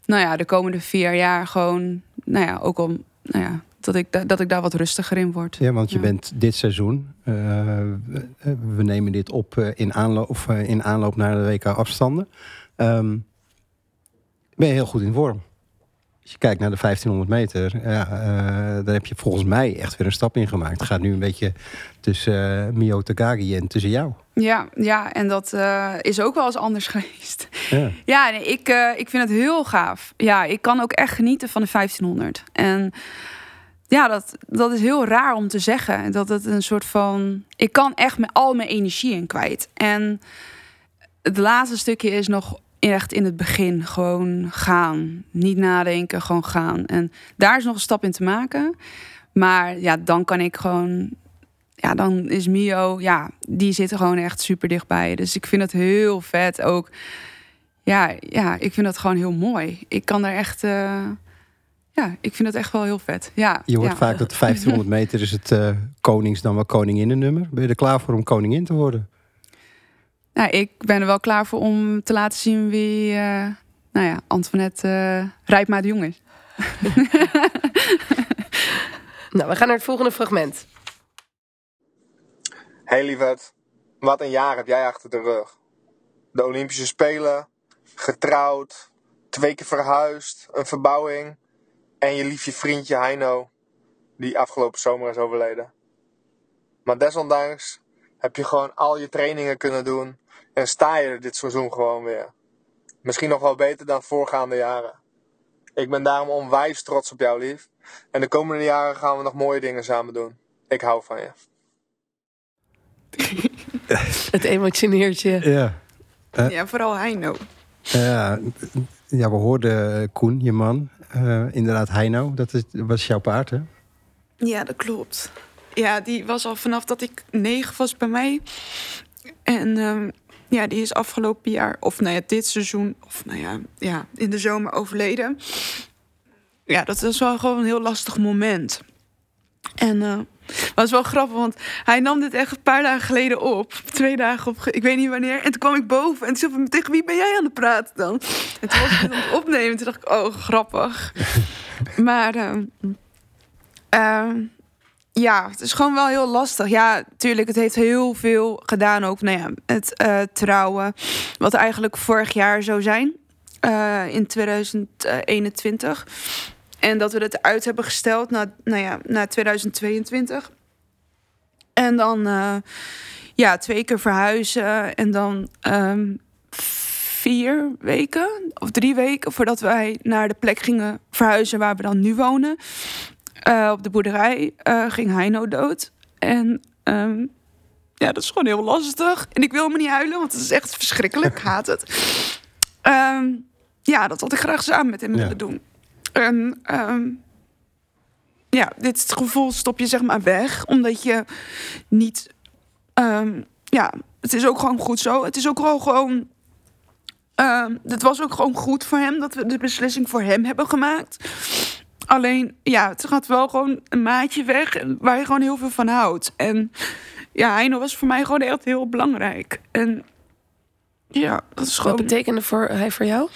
nou ja, de komende vier jaar gewoon, nou ja, ook om, nou ja, dat ik, da- dat ik daar wat rustiger in word. Ja, want je Ja. bent dit seizoen, eh, we, we nemen dit op eh, in, aanloop, of, eh, in aanloop naar de WK afstanden. Ehm, ben je heel goed in vorm. Als je kijkt naar de 1500 meter, ja, eh, daar heb je volgens mij echt weer een stap in gemaakt. Het gaat nu een beetje tussen eh, Mio Takagi en tussen jou. Ja, ja en dat eh, is ook wel eens anders [laughs] geweest. Ja. Ja, nee, ik, ik vind het heel gaaf. Ja, ik kan ook echt genieten van de 1500. En ja, dat, dat is heel raar om te zeggen. Dat het een soort van. Ik kan echt met al mijn energie in kwijt. En het laatste stukje is nog echt in het begin. Gewoon gaan. Niet nadenken, gewoon gaan. En daar is nog een stap in te maken. Maar ja, dan kan ik gewoon. Ja, dan is Mio, ja, die zit er gewoon echt super dichtbij. Dus ik vind het heel vet ook. Ja, ja, ik vind dat gewoon heel mooi. Ik kan daar echt. eh, ja, ik vind het echt wel heel vet. Ja, Je hoort ja. vaak dat 1500 meter is het eh, konings dan wel koninginnennummer. Ben je er klaar voor om koningin te worden? Nou, ik ben er wel klaar voor om te laten zien wie, eh, nou ja, Antoinette uh, Rijpma de Jong is. [laughs] Nou, we gaan naar het volgende fragment. Hey lieverd, wat een jaar heb jij achter de rug. De Olympische Spelen, getrouwd, twee keer verhuisd, een verbouwing en je liefje vriendje Heino, die afgelopen zomer is overleden. Maar desondanks heb je gewoon al je trainingen kunnen doen en sta je er dit seizoen gewoon weer. Misschien nog wel beter dan voorgaande jaren. Ik ben daarom onwijs trots op jou, lief. En de komende jaren gaan we nog mooie dingen samen doen. Ik hou van je. [laughs] Het emotioneert je. Ja. Ja, vooral Heino. Ja, ja, we hoorden Koen, je man. Eh, inderdaad, Heino, dat is, was jouw paard, hè? Ja, dat klopt. Ja, die was al vanaf dat ik negen was bij mij. En ehm, ja, die is afgelopen jaar, of nou ja, dit seizoen, of nou ja, ja, in de zomer overleden. Ja, dat was wel gewoon een heel lastig moment. En eh was wel grappig, want hij nam dit echt een paar dagen geleden op. Twee dagen op, ik weet niet wanneer. En toen kwam ik boven en toen zei tegen wie ben jij aan het praten dan? En toen was ik het aan het opnemen. Toen dacht ik, oh, grappig. [laughs] Maar ehm, ja, het is gewoon wel heel lastig. Ja, tuurlijk, het heeft heel veel gedaan ook. Nou ja, het eh, trouwen, wat eigenlijk vorig jaar zou zijn. eh, in 2021. En dat we het uit hebben gesteld naar, nou ja, naar 2022. En dan eh, ja, twee keer verhuizen. En dan ehm, vier weken of drie weken voordat wij naar de plek gingen verhuizen waar we dan nu wonen. Eh, op de boerderij eh, ging Heino dood. En ehm, ja, dat is gewoon heel lastig. En ik wil me niet huilen, want het is echt verschrikkelijk. Ik [laughs] haat het. Ehm, ja, dat had ik graag samen met hem Ja. willen doen. En ehm, ja, dit gevoel stop je zeg maar weg, omdat je niet. ja, het is ook gewoon goed zo. Het is ook wel gewoon. het was ook gewoon goed voor hem dat we de beslissing voor hem hebben gemaakt. Alleen, ja, het gaat wel gewoon een maatje weg en waar je gewoon heel veel van houdt. En ja, Heino was voor mij gewoon echt heel belangrijk. En Ja, dat is Wat gewoon... betekende voor, hij voor jou?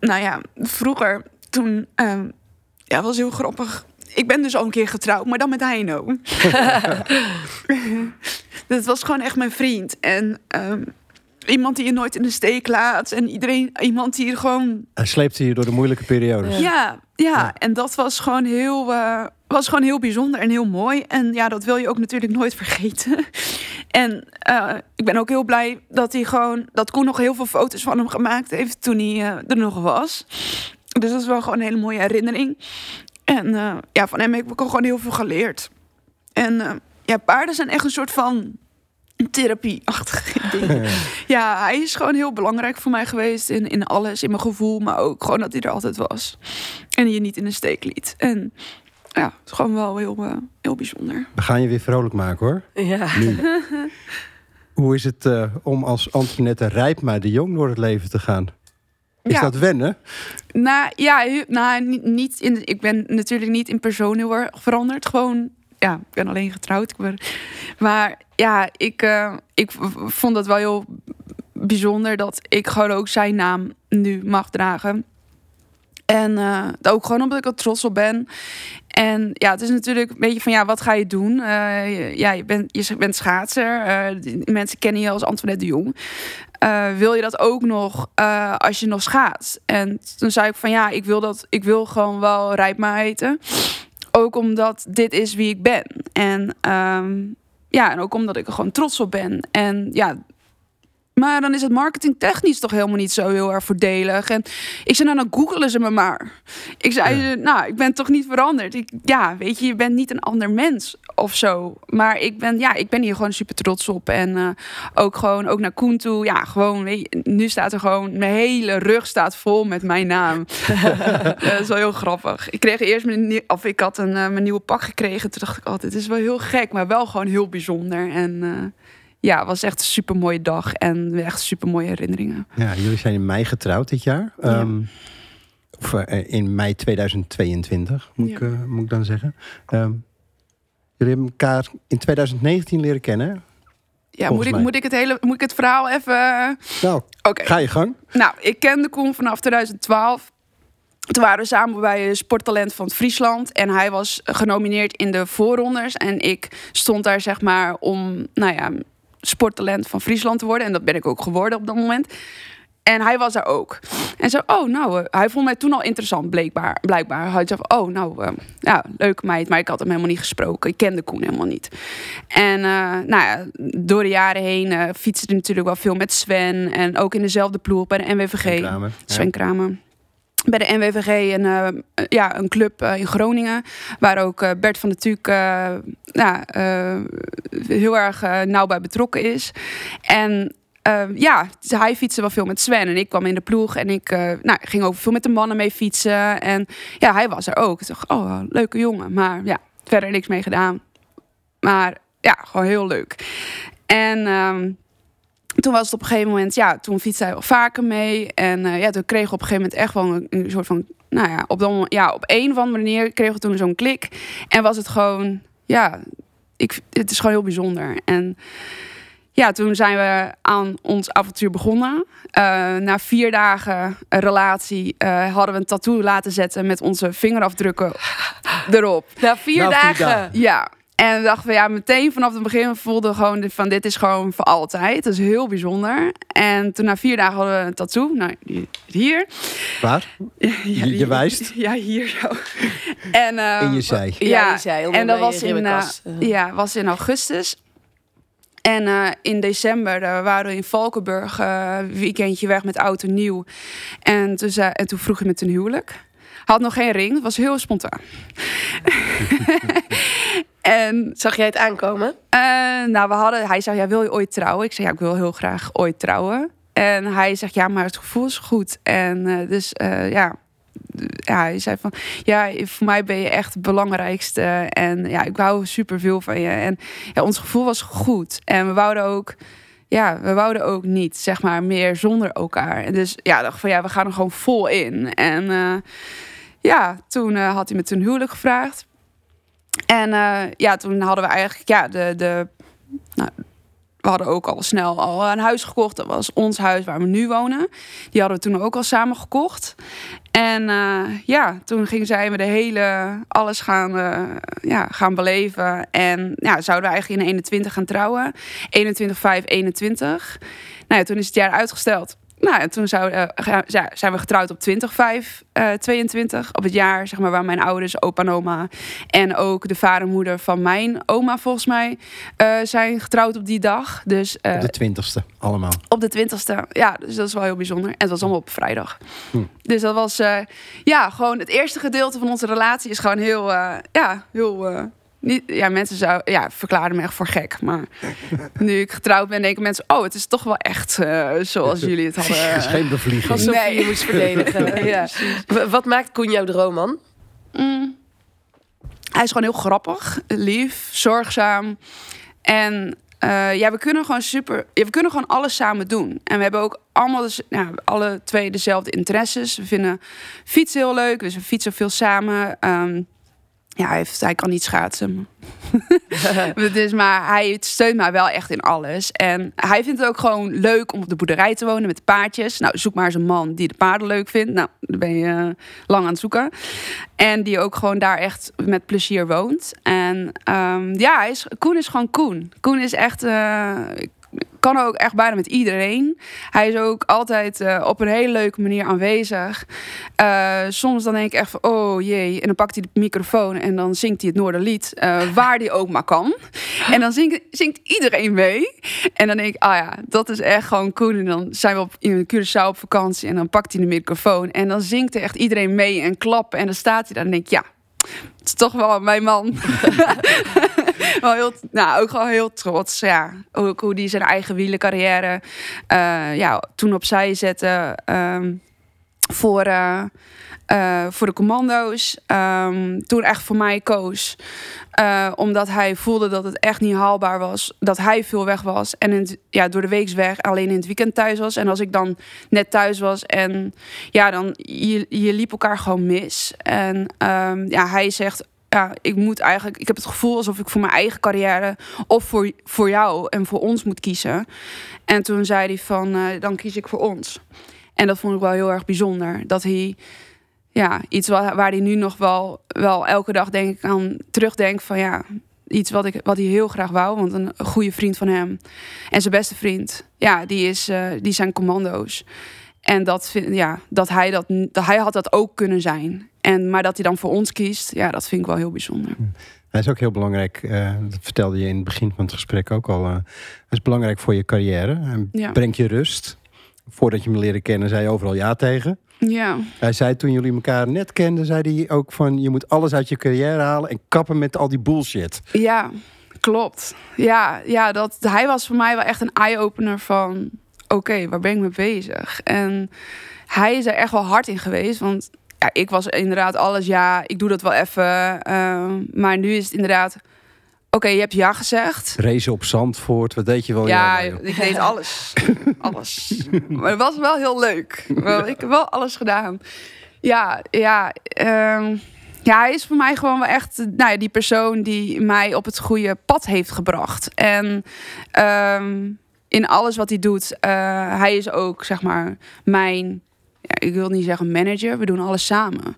Nou ja, vroeger, toen... ehm, ja, was heel grappig. Ik ben dus al een keer getrouwd, maar dan met Heino. [laughs] [laughs] dat was gewoon echt mijn vriend. En ehm, iemand die je nooit in de steek laat. En iedereen, iemand die er gewoon Hij sleepte je door de moeilijke periodes. Ja. Ja, ja, en dat was gewoon heel, eh, was gewoon heel bijzonder en heel mooi. En ja, dat wil je ook natuurlijk nooit vergeten. [laughs] En eh, ik ben ook heel blij dat hij gewoon, dat Koen nog heel veel foto's van hem gemaakt heeft toen hij eh, er nog was. Dus dat is wel gewoon een hele mooie herinnering. En eh, ja, van hem heb ik ook gewoon heel veel geleerd. En eh, ja, paarden zijn echt een soort van therapie-achtige [laughs] dingen. Ja, hij is gewoon heel belangrijk voor mij geweest in, in alles, in mijn gevoel, maar ook gewoon dat hij er altijd was. En je niet in de steek liet. En ja, het is gewoon wel heel, eh, heel bijzonder. We gaan je weer vrolijk maken hoor. Ja. Nu. [laughs] Hoe is het eh, om als Antoinette Rijpma de Jong door het leven te gaan? Is Ja. dat wennen? Nou ja, nou, niet, niet in, ik ben natuurlijk niet in persoon heel erg veranderd. Gewoon, ja, ik ben alleen getrouwd. Maar ja, ik, eh, ik vond het wel heel bijzonder dat ik gewoon ook zijn naam nu mag dragen. En eh, ook gewoon omdat ik er trots op ben. En ja, het is natuurlijk een beetje van ja, wat ga je doen? Eh, ja, je bent, je bent schaatser. die mensen kennen je als Antoinette de Jong. Wil je dat ook nog als je nog schaatst? En toen zei ik van ja, ik wil, dat, ik wil gewoon wel Rijpma heten. Ook omdat dit is wie ik ben. En ehm, ja, en ook omdat ik er gewoon trots op ben. En ja, maar dan is het marketingtechnisch toch helemaal niet zo heel erg voordelig. En ik zei, nou, dan googelen ze me maar. Ik zei, Ja. nou, ik ben toch niet veranderd. Ik, ja, weet je, je bent niet een ander mens of zo. Maar ik ben, ja, ik ben hier gewoon super trots op. En eh, ook gewoon, ook naar Koen toe. Ja, gewoon, weet je, nu staat er gewoon, mijn hele rug staat vol met mijn naam. [laughs] Dat is wel heel grappig. Ik kreeg eerst mijn, of ik had een, eh, mijn nieuwe pak gekregen. Toen dacht ik, oh, dit is wel heel gek, maar wel gewoon heel bijzonder. En eh, ja, het was echt een super mooie dag en echt super mooie herinneringen. Ja, jullie zijn in mei getrouwd dit jaar. Ja. Ehm, of eh, in mei 2022, moet, ik, eh, moet ik dan zeggen. Ehm, jullie hebben elkaar in 2019 leren kennen. Ja, moet ik, mij. moet ik het hele, moet ik het verhaal even. Nou, Oké. ga je gang. Nou, ik kende Koen vanaf 2012. Toen waren we samen bij Sporttalent van Friesland. En hij was genomineerd in de voorrondes. En ik stond daar zeg maar om, nou ja, sporttalent van Friesland te worden. En dat ben ik ook geworden op dat moment. En hij was er ook. En zo, oh, nou, eh, hij vond mij toen al interessant, blijkbaar. blijkbaar. Hij zei van, oh, nou, eh, ja, leuke meid. Maar ik had hem helemaal niet gesproken. Ik kende Koen helemaal niet. En eh, nou ja, door de jaren heen fietste hij natuurlijk wel veel met Sven. En ook in dezelfde ploeg bij de NWVG. Kramer. Ja. Sven Kramer. Bij de NWVG een, eh, ja, een club eh, in Groningen. Waar ook eh, Bert van der Tuuk heel erg nauw bij betrokken is. En ja, hij fietste wel veel met Sven. En ik kwam in de ploeg en ik nou, ging ook veel met de mannen mee fietsen. En ja, hij was er ook. Ik dacht, oh, leuke jongen. Maar ja, verder niks mee gedaan. Maar ja, gewoon heel leuk. En ehm, toen was het op een gegeven moment, ja, toen fietste hij wel vaker mee. En eh, ja, toen kregen we op een gegeven moment echt wel een, een soort van, nou ja, op, moment- ja, op een of andere manier kregen we toen zo'n klik. En was het gewoon, ja, ik, het is gewoon heel bijzonder. En ja, toen zijn we aan ons avontuur begonnen. Eh, na vier dagen relatie eh, hadden we een tattoo laten zetten met onze vingerafdrukken erop. Na vier Na vier dagen. dagen. Ja. En we dachten we, ja, meteen vanaf het begin voelden we gewoon van dit is gewoon voor altijd. Dat is heel bijzonder. En toen na vier dagen hadden we een tattoo. Nou, die- hier. Waar? [laughs] Ja, Je- je wijst? [laughs] Ja, hier zo. En, ehm, In je zij. Ja, Ja, je zei, en dat je was in, eh, ja, was in augustus. En eh, in december waren we in Valkenburg eh, weekendje weg met oud en nieuw. En toen, en toen vroeg hij me ten huwelijk. Had nog geen ring, het was heel spontaan. [laughs] en Zag jij het aankomen? eh, nou, we hadden, hij zei, ja, wil je ooit trouwen? Ik zei, ja, ik wil heel graag ooit trouwen. En hij zegt, ja, maar het gevoel is goed. En eh, dus, eh, ja, ja, hij zei van, ja, voor mij ben je echt het belangrijkste. En ja, ik hou super veel van je. En ja, ons gevoel was goed. En we wouden ook, ja, we wouden ook niet, zeg maar, meer zonder elkaar. En dus ja, dacht van, ja, we gaan er gewoon vol in. En eh, ja, toen eh, had hij me ten huwelijk gevraagd. En eh, ja, toen hadden we eigenlijk ja, de, de, nou, we hadden ook al snel al een huis gekocht. Dat was ons huis waar we nu wonen. Die hadden we toen ook al samen gekocht. En uh, ja, toen ging zij me de hele alles gaan, ja, gaan beleven. En ja, zouden we eigenlijk in 21 gaan trouwen. 21, 5, 21. Nou ja, toen is het jaar uitgesteld. Nou, en toen zou, uh, zijn we getrouwd op 20, 5, uh, 22. Op het jaar zeg maar, waar mijn ouders, opa en oma... en ook de vader en moeder van mijn oma volgens mij... Uh, zijn getrouwd op die dag. Dus, op de 20ste, allemaal. Op de 20ste, ja. Dus dat is wel heel bijzonder. En het was allemaal op vrijdag. Hm. Dus dat was, ja, gewoon het eerste gedeelte van onze relatie... is gewoon heel, ja, heel niet, ja, mensen zou, ja, verklaarden me echt voor gek. Maar nu ik getrouwd ben, denken mensen... oh, het is toch wel echt uh, zoals jullie het hadden. Het is geen bevlieging. Alsof nee. je moest verdedigen. [laughs] ja. Wat maakt Koen jouw droomman? Mm. Hij is gewoon heel grappig, lief, zorgzaam. En uh, ja, we kunnen gewoon super... Ja, we kunnen gewoon alles samen doen. En we hebben ook allemaal dus, ja, alle twee dezelfde interesses. We vinden fietsen heel leuk, dus we fietsen veel samen... Um, ja, hij, heeft, hij kan niet schaatsen. [laughs] [laughs] dus, maar hij steunt mij wel echt in alles. En hij vindt het ook gewoon leuk om op de boerderij te wonen met de paardjes. Nou, zoek maar eens een man die de paarden leuk vindt. Nou, dan ben je uh, lang aan het zoeken. En die ook gewoon daar echt met plezier woont. En um, ja, hij is, Koen is gewoon Koen. Koen is echt... Uh, kan ook echt bijna met iedereen. Hij is ook altijd uh, op een hele leuke manier aanwezig. Uh, soms dan denk ik echt van, oh jee. En dan pakt hij de microfoon en dan zingt hij het Noorderlied. Uh, waar hij ook maar kan. En dan zingt, zingt, iedereen mee. En dan denk ik, ah ja, dat is echt gewoon cool. En dan zijn we op, in Curaçao op vakantie. En dan pakt hij de microfoon. En dan zingt er echt iedereen mee en klappen. En dan staat hij daar en denk ik, ja, het is toch wel mijn man. [laughs] [laughs] wel heel, nou, ook gewoon heel trots. Ja. Ook hoe die zijn eigen wielencarrière uh, ja, toen opzij zette. Um, voor, uh, uh, voor de commando's. Um, toen echt voor mij koos. Omdat hij voelde dat het echt niet haalbaar was. Dat hij veel weg was. En in ja, door de week weg alleen in het weekend thuis was. En als ik dan net thuis was. En ja, dan je, je liep elkaar gewoon mis. En um, ja, hij zegt ja, ik moet eigenlijk, ik heb het gevoel alsof ik voor mijn eigen carrière of voor, voor jou en voor ons moet kiezen. En toen zei hij van, uh, dan kies ik voor ons. En dat vond ik wel heel erg bijzonder. Dat hij, ja, iets waar, waar hij nu nog wel, wel elke dag denk ik aan terugdenkt van ja, iets wat, ik, wat hij heel graag wou. Want een goede vriend van hem en zijn beste vriend, ja, die, is, uh, die zijn commando's. En dat, ja, dat, hij dat, dat hij had dat ook kunnen zijn. En, maar dat hij dan voor ons kiest, ja, dat vind ik wel heel bijzonder. Hm. Hij is ook heel belangrijk, uh, dat vertelde je in het begin van het gesprek ook al. Uh, hij is belangrijk voor je carrière. Hij ja. brengt je rust. Voordat je me leren kennen, zei je overal ja tegen. Ja. Hij zei toen jullie elkaar net kenden, zei hij ook van je moet alles uit je carrière halen en kappen met al die bullshit. Ja, klopt. Ja, ja dat, hij was voor mij wel echt een eye-opener van oké, waar ben ik mee bezig? En hij is er echt wel hard in geweest, want ja, ik was inderdaad alles ja, ik doe dat wel even. Uh, maar nu is het inderdaad, oké, je hebt ja gezegd. Race op Zandvoort, wat deed je wel? Ja, ja ik deed alles. [laughs] alles. Maar het was wel heel leuk. Ik heb wel alles gedaan. Ja, ja. Um, ja, hij is voor mij gewoon wel echt nou ja, die persoon die mij op het goede pad heeft gebracht. En um, in alles wat hij doet. Uh, hij is ook, zeg maar, mijn ja, ik wil niet zeggen manager, we doen alles samen.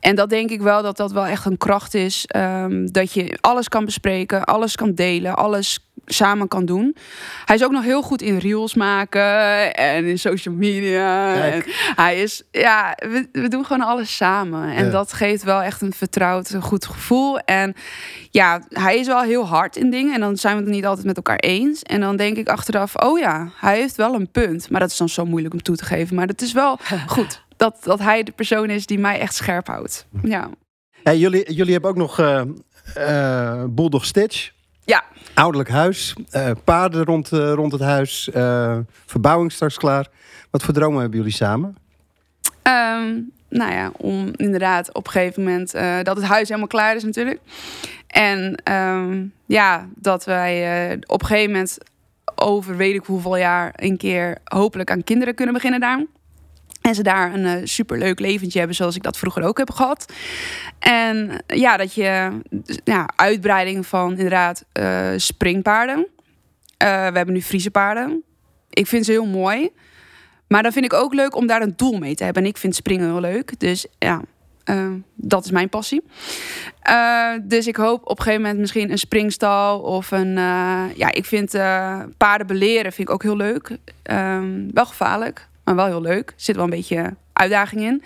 En dat denk ik wel dat dat wel echt een kracht is. Um, dat je alles kan bespreken, alles kan delen, alles samen kan doen. Hij is ook nog heel goed in reels maken en in social media. En hij is, ja, we, we, doen gewoon alles samen. En dat geeft wel echt een vertrouwd, een goed gevoel. En ja, hij is wel heel hard in dingen. En dan zijn we het niet altijd met elkaar eens. En dan denk ik achteraf, oh ja, hij heeft wel een punt. Maar dat is dan zo moeilijk om toe te geven. Maar het is wel [laughs] goed dat, dat hij de persoon is die mij echt scherp houdt. Ja. Hey, jullie, jullie hebben ook nog uh, uh, Bulldog Stitch. Ja. Ouderlijk huis, uh, paarden rond, uh, rond het huis, uh, verbouwing straks klaar. Wat voor dromen hebben jullie samen? Um, nou ja, om inderdaad op een gegeven moment dat het huis helemaal klaar is natuurlijk. En um, ja, dat wij op een gegeven moment over weet ik hoeveel jaar een keer hopelijk aan kinderen kunnen beginnen daar. En ze daar een uh, superleuk leventje hebben, zoals ik dat vroeger ook heb gehad. En ja, dat je ja, uitbreiding van inderdaad uh, springpaarden. we hebben nu Friese paarden. Ik vind ze heel mooi. Maar dan vind ik ook leuk om daar een doel mee te hebben. En ik vind springen heel leuk. Dus ja, dat is mijn passie. Dus ik hoop op een gegeven moment misschien een springstal of een. Ja, ik vind paarden beleren vind ik ook heel leuk. Ehm, wel gevaarlijk, maar wel heel leuk. Er zit wel een beetje uitdaging in.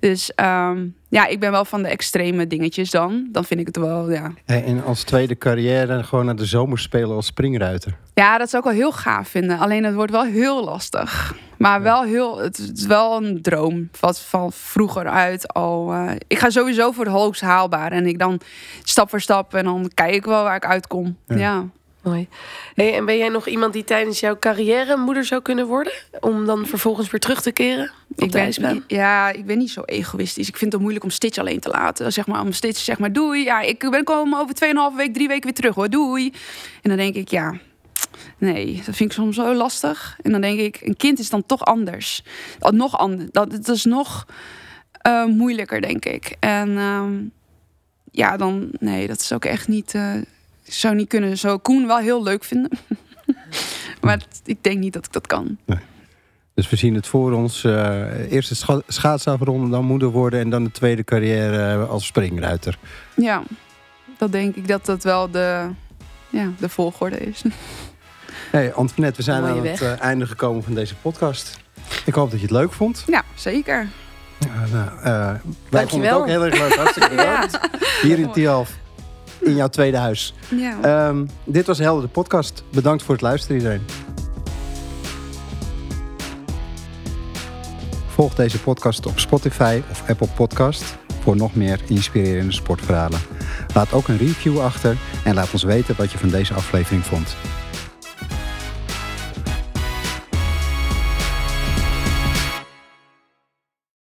Dus um, ja, ik ben wel van de extreme dingetjes dan. Dan vind ik het wel, ja. En als tweede carrière gewoon naar de zomerspelen als springruiter? Ja, dat zou ik wel heel gaaf vinden. Alleen het wordt wel heel lastig. Maar wel heel, het is wel een droom. Wat van vroeger uit al. Uh, ik ga sowieso voor het hoogst haalbaar. En ik dan stap voor stap en dan kijk ik wel waar ik uitkom. ja. ja. Mooi. Hey, en ben jij nog iemand die tijdens jouw carrière moeder zou kunnen worden? Om dan vervolgens weer terug te keren? Ik ben, ja, ik ben niet zo egoïstisch. Ik vind het moeilijk om Stitch alleen te laten. Zeg maar, om Stitch zeg maar, doei. Ja, ik ben komen over 2,5 week, drie weken weer terug hoor. Doei. En dan denk ik, ja, nee, dat vind ik soms zo lastig. En dan denk ik, een kind is dan toch anders. Dat, nog anders. Dat, is nog uh, moeilijker, denk ik. En uh, ja, dan, nee, dat is ook echt niet... Uh, zou niet kunnen. Zou Koen wel heel leuk vinden. [laughs] maar ik denk niet dat ik dat kan. Nee. Dus we zien het voor ons. Uh, eerst het scha dan moeder worden... en dan de tweede carrière als springruiter. Ja, dat denk ik dat dat wel de, ja, de volgorde is. [laughs] Hey Antoinette, we zijn aan het uh, einde gekomen van deze podcast. Ik hoop dat je het leuk vond. Ja, zeker. Ja, nou, uh, wij vonden het ook heel erg leuk. [laughs] Hartstikke bedankt. ja. Hier in Tialf in jouw tweede huis. Ja. Um, dit was Helder de podcast. Bedankt voor het luisteren iedereen. Volg deze podcast op Spotify of Apple Podcast voor nog meer inspirerende sportverhalen. Laat ook een review achter en laat ons weten wat je van deze aflevering vond.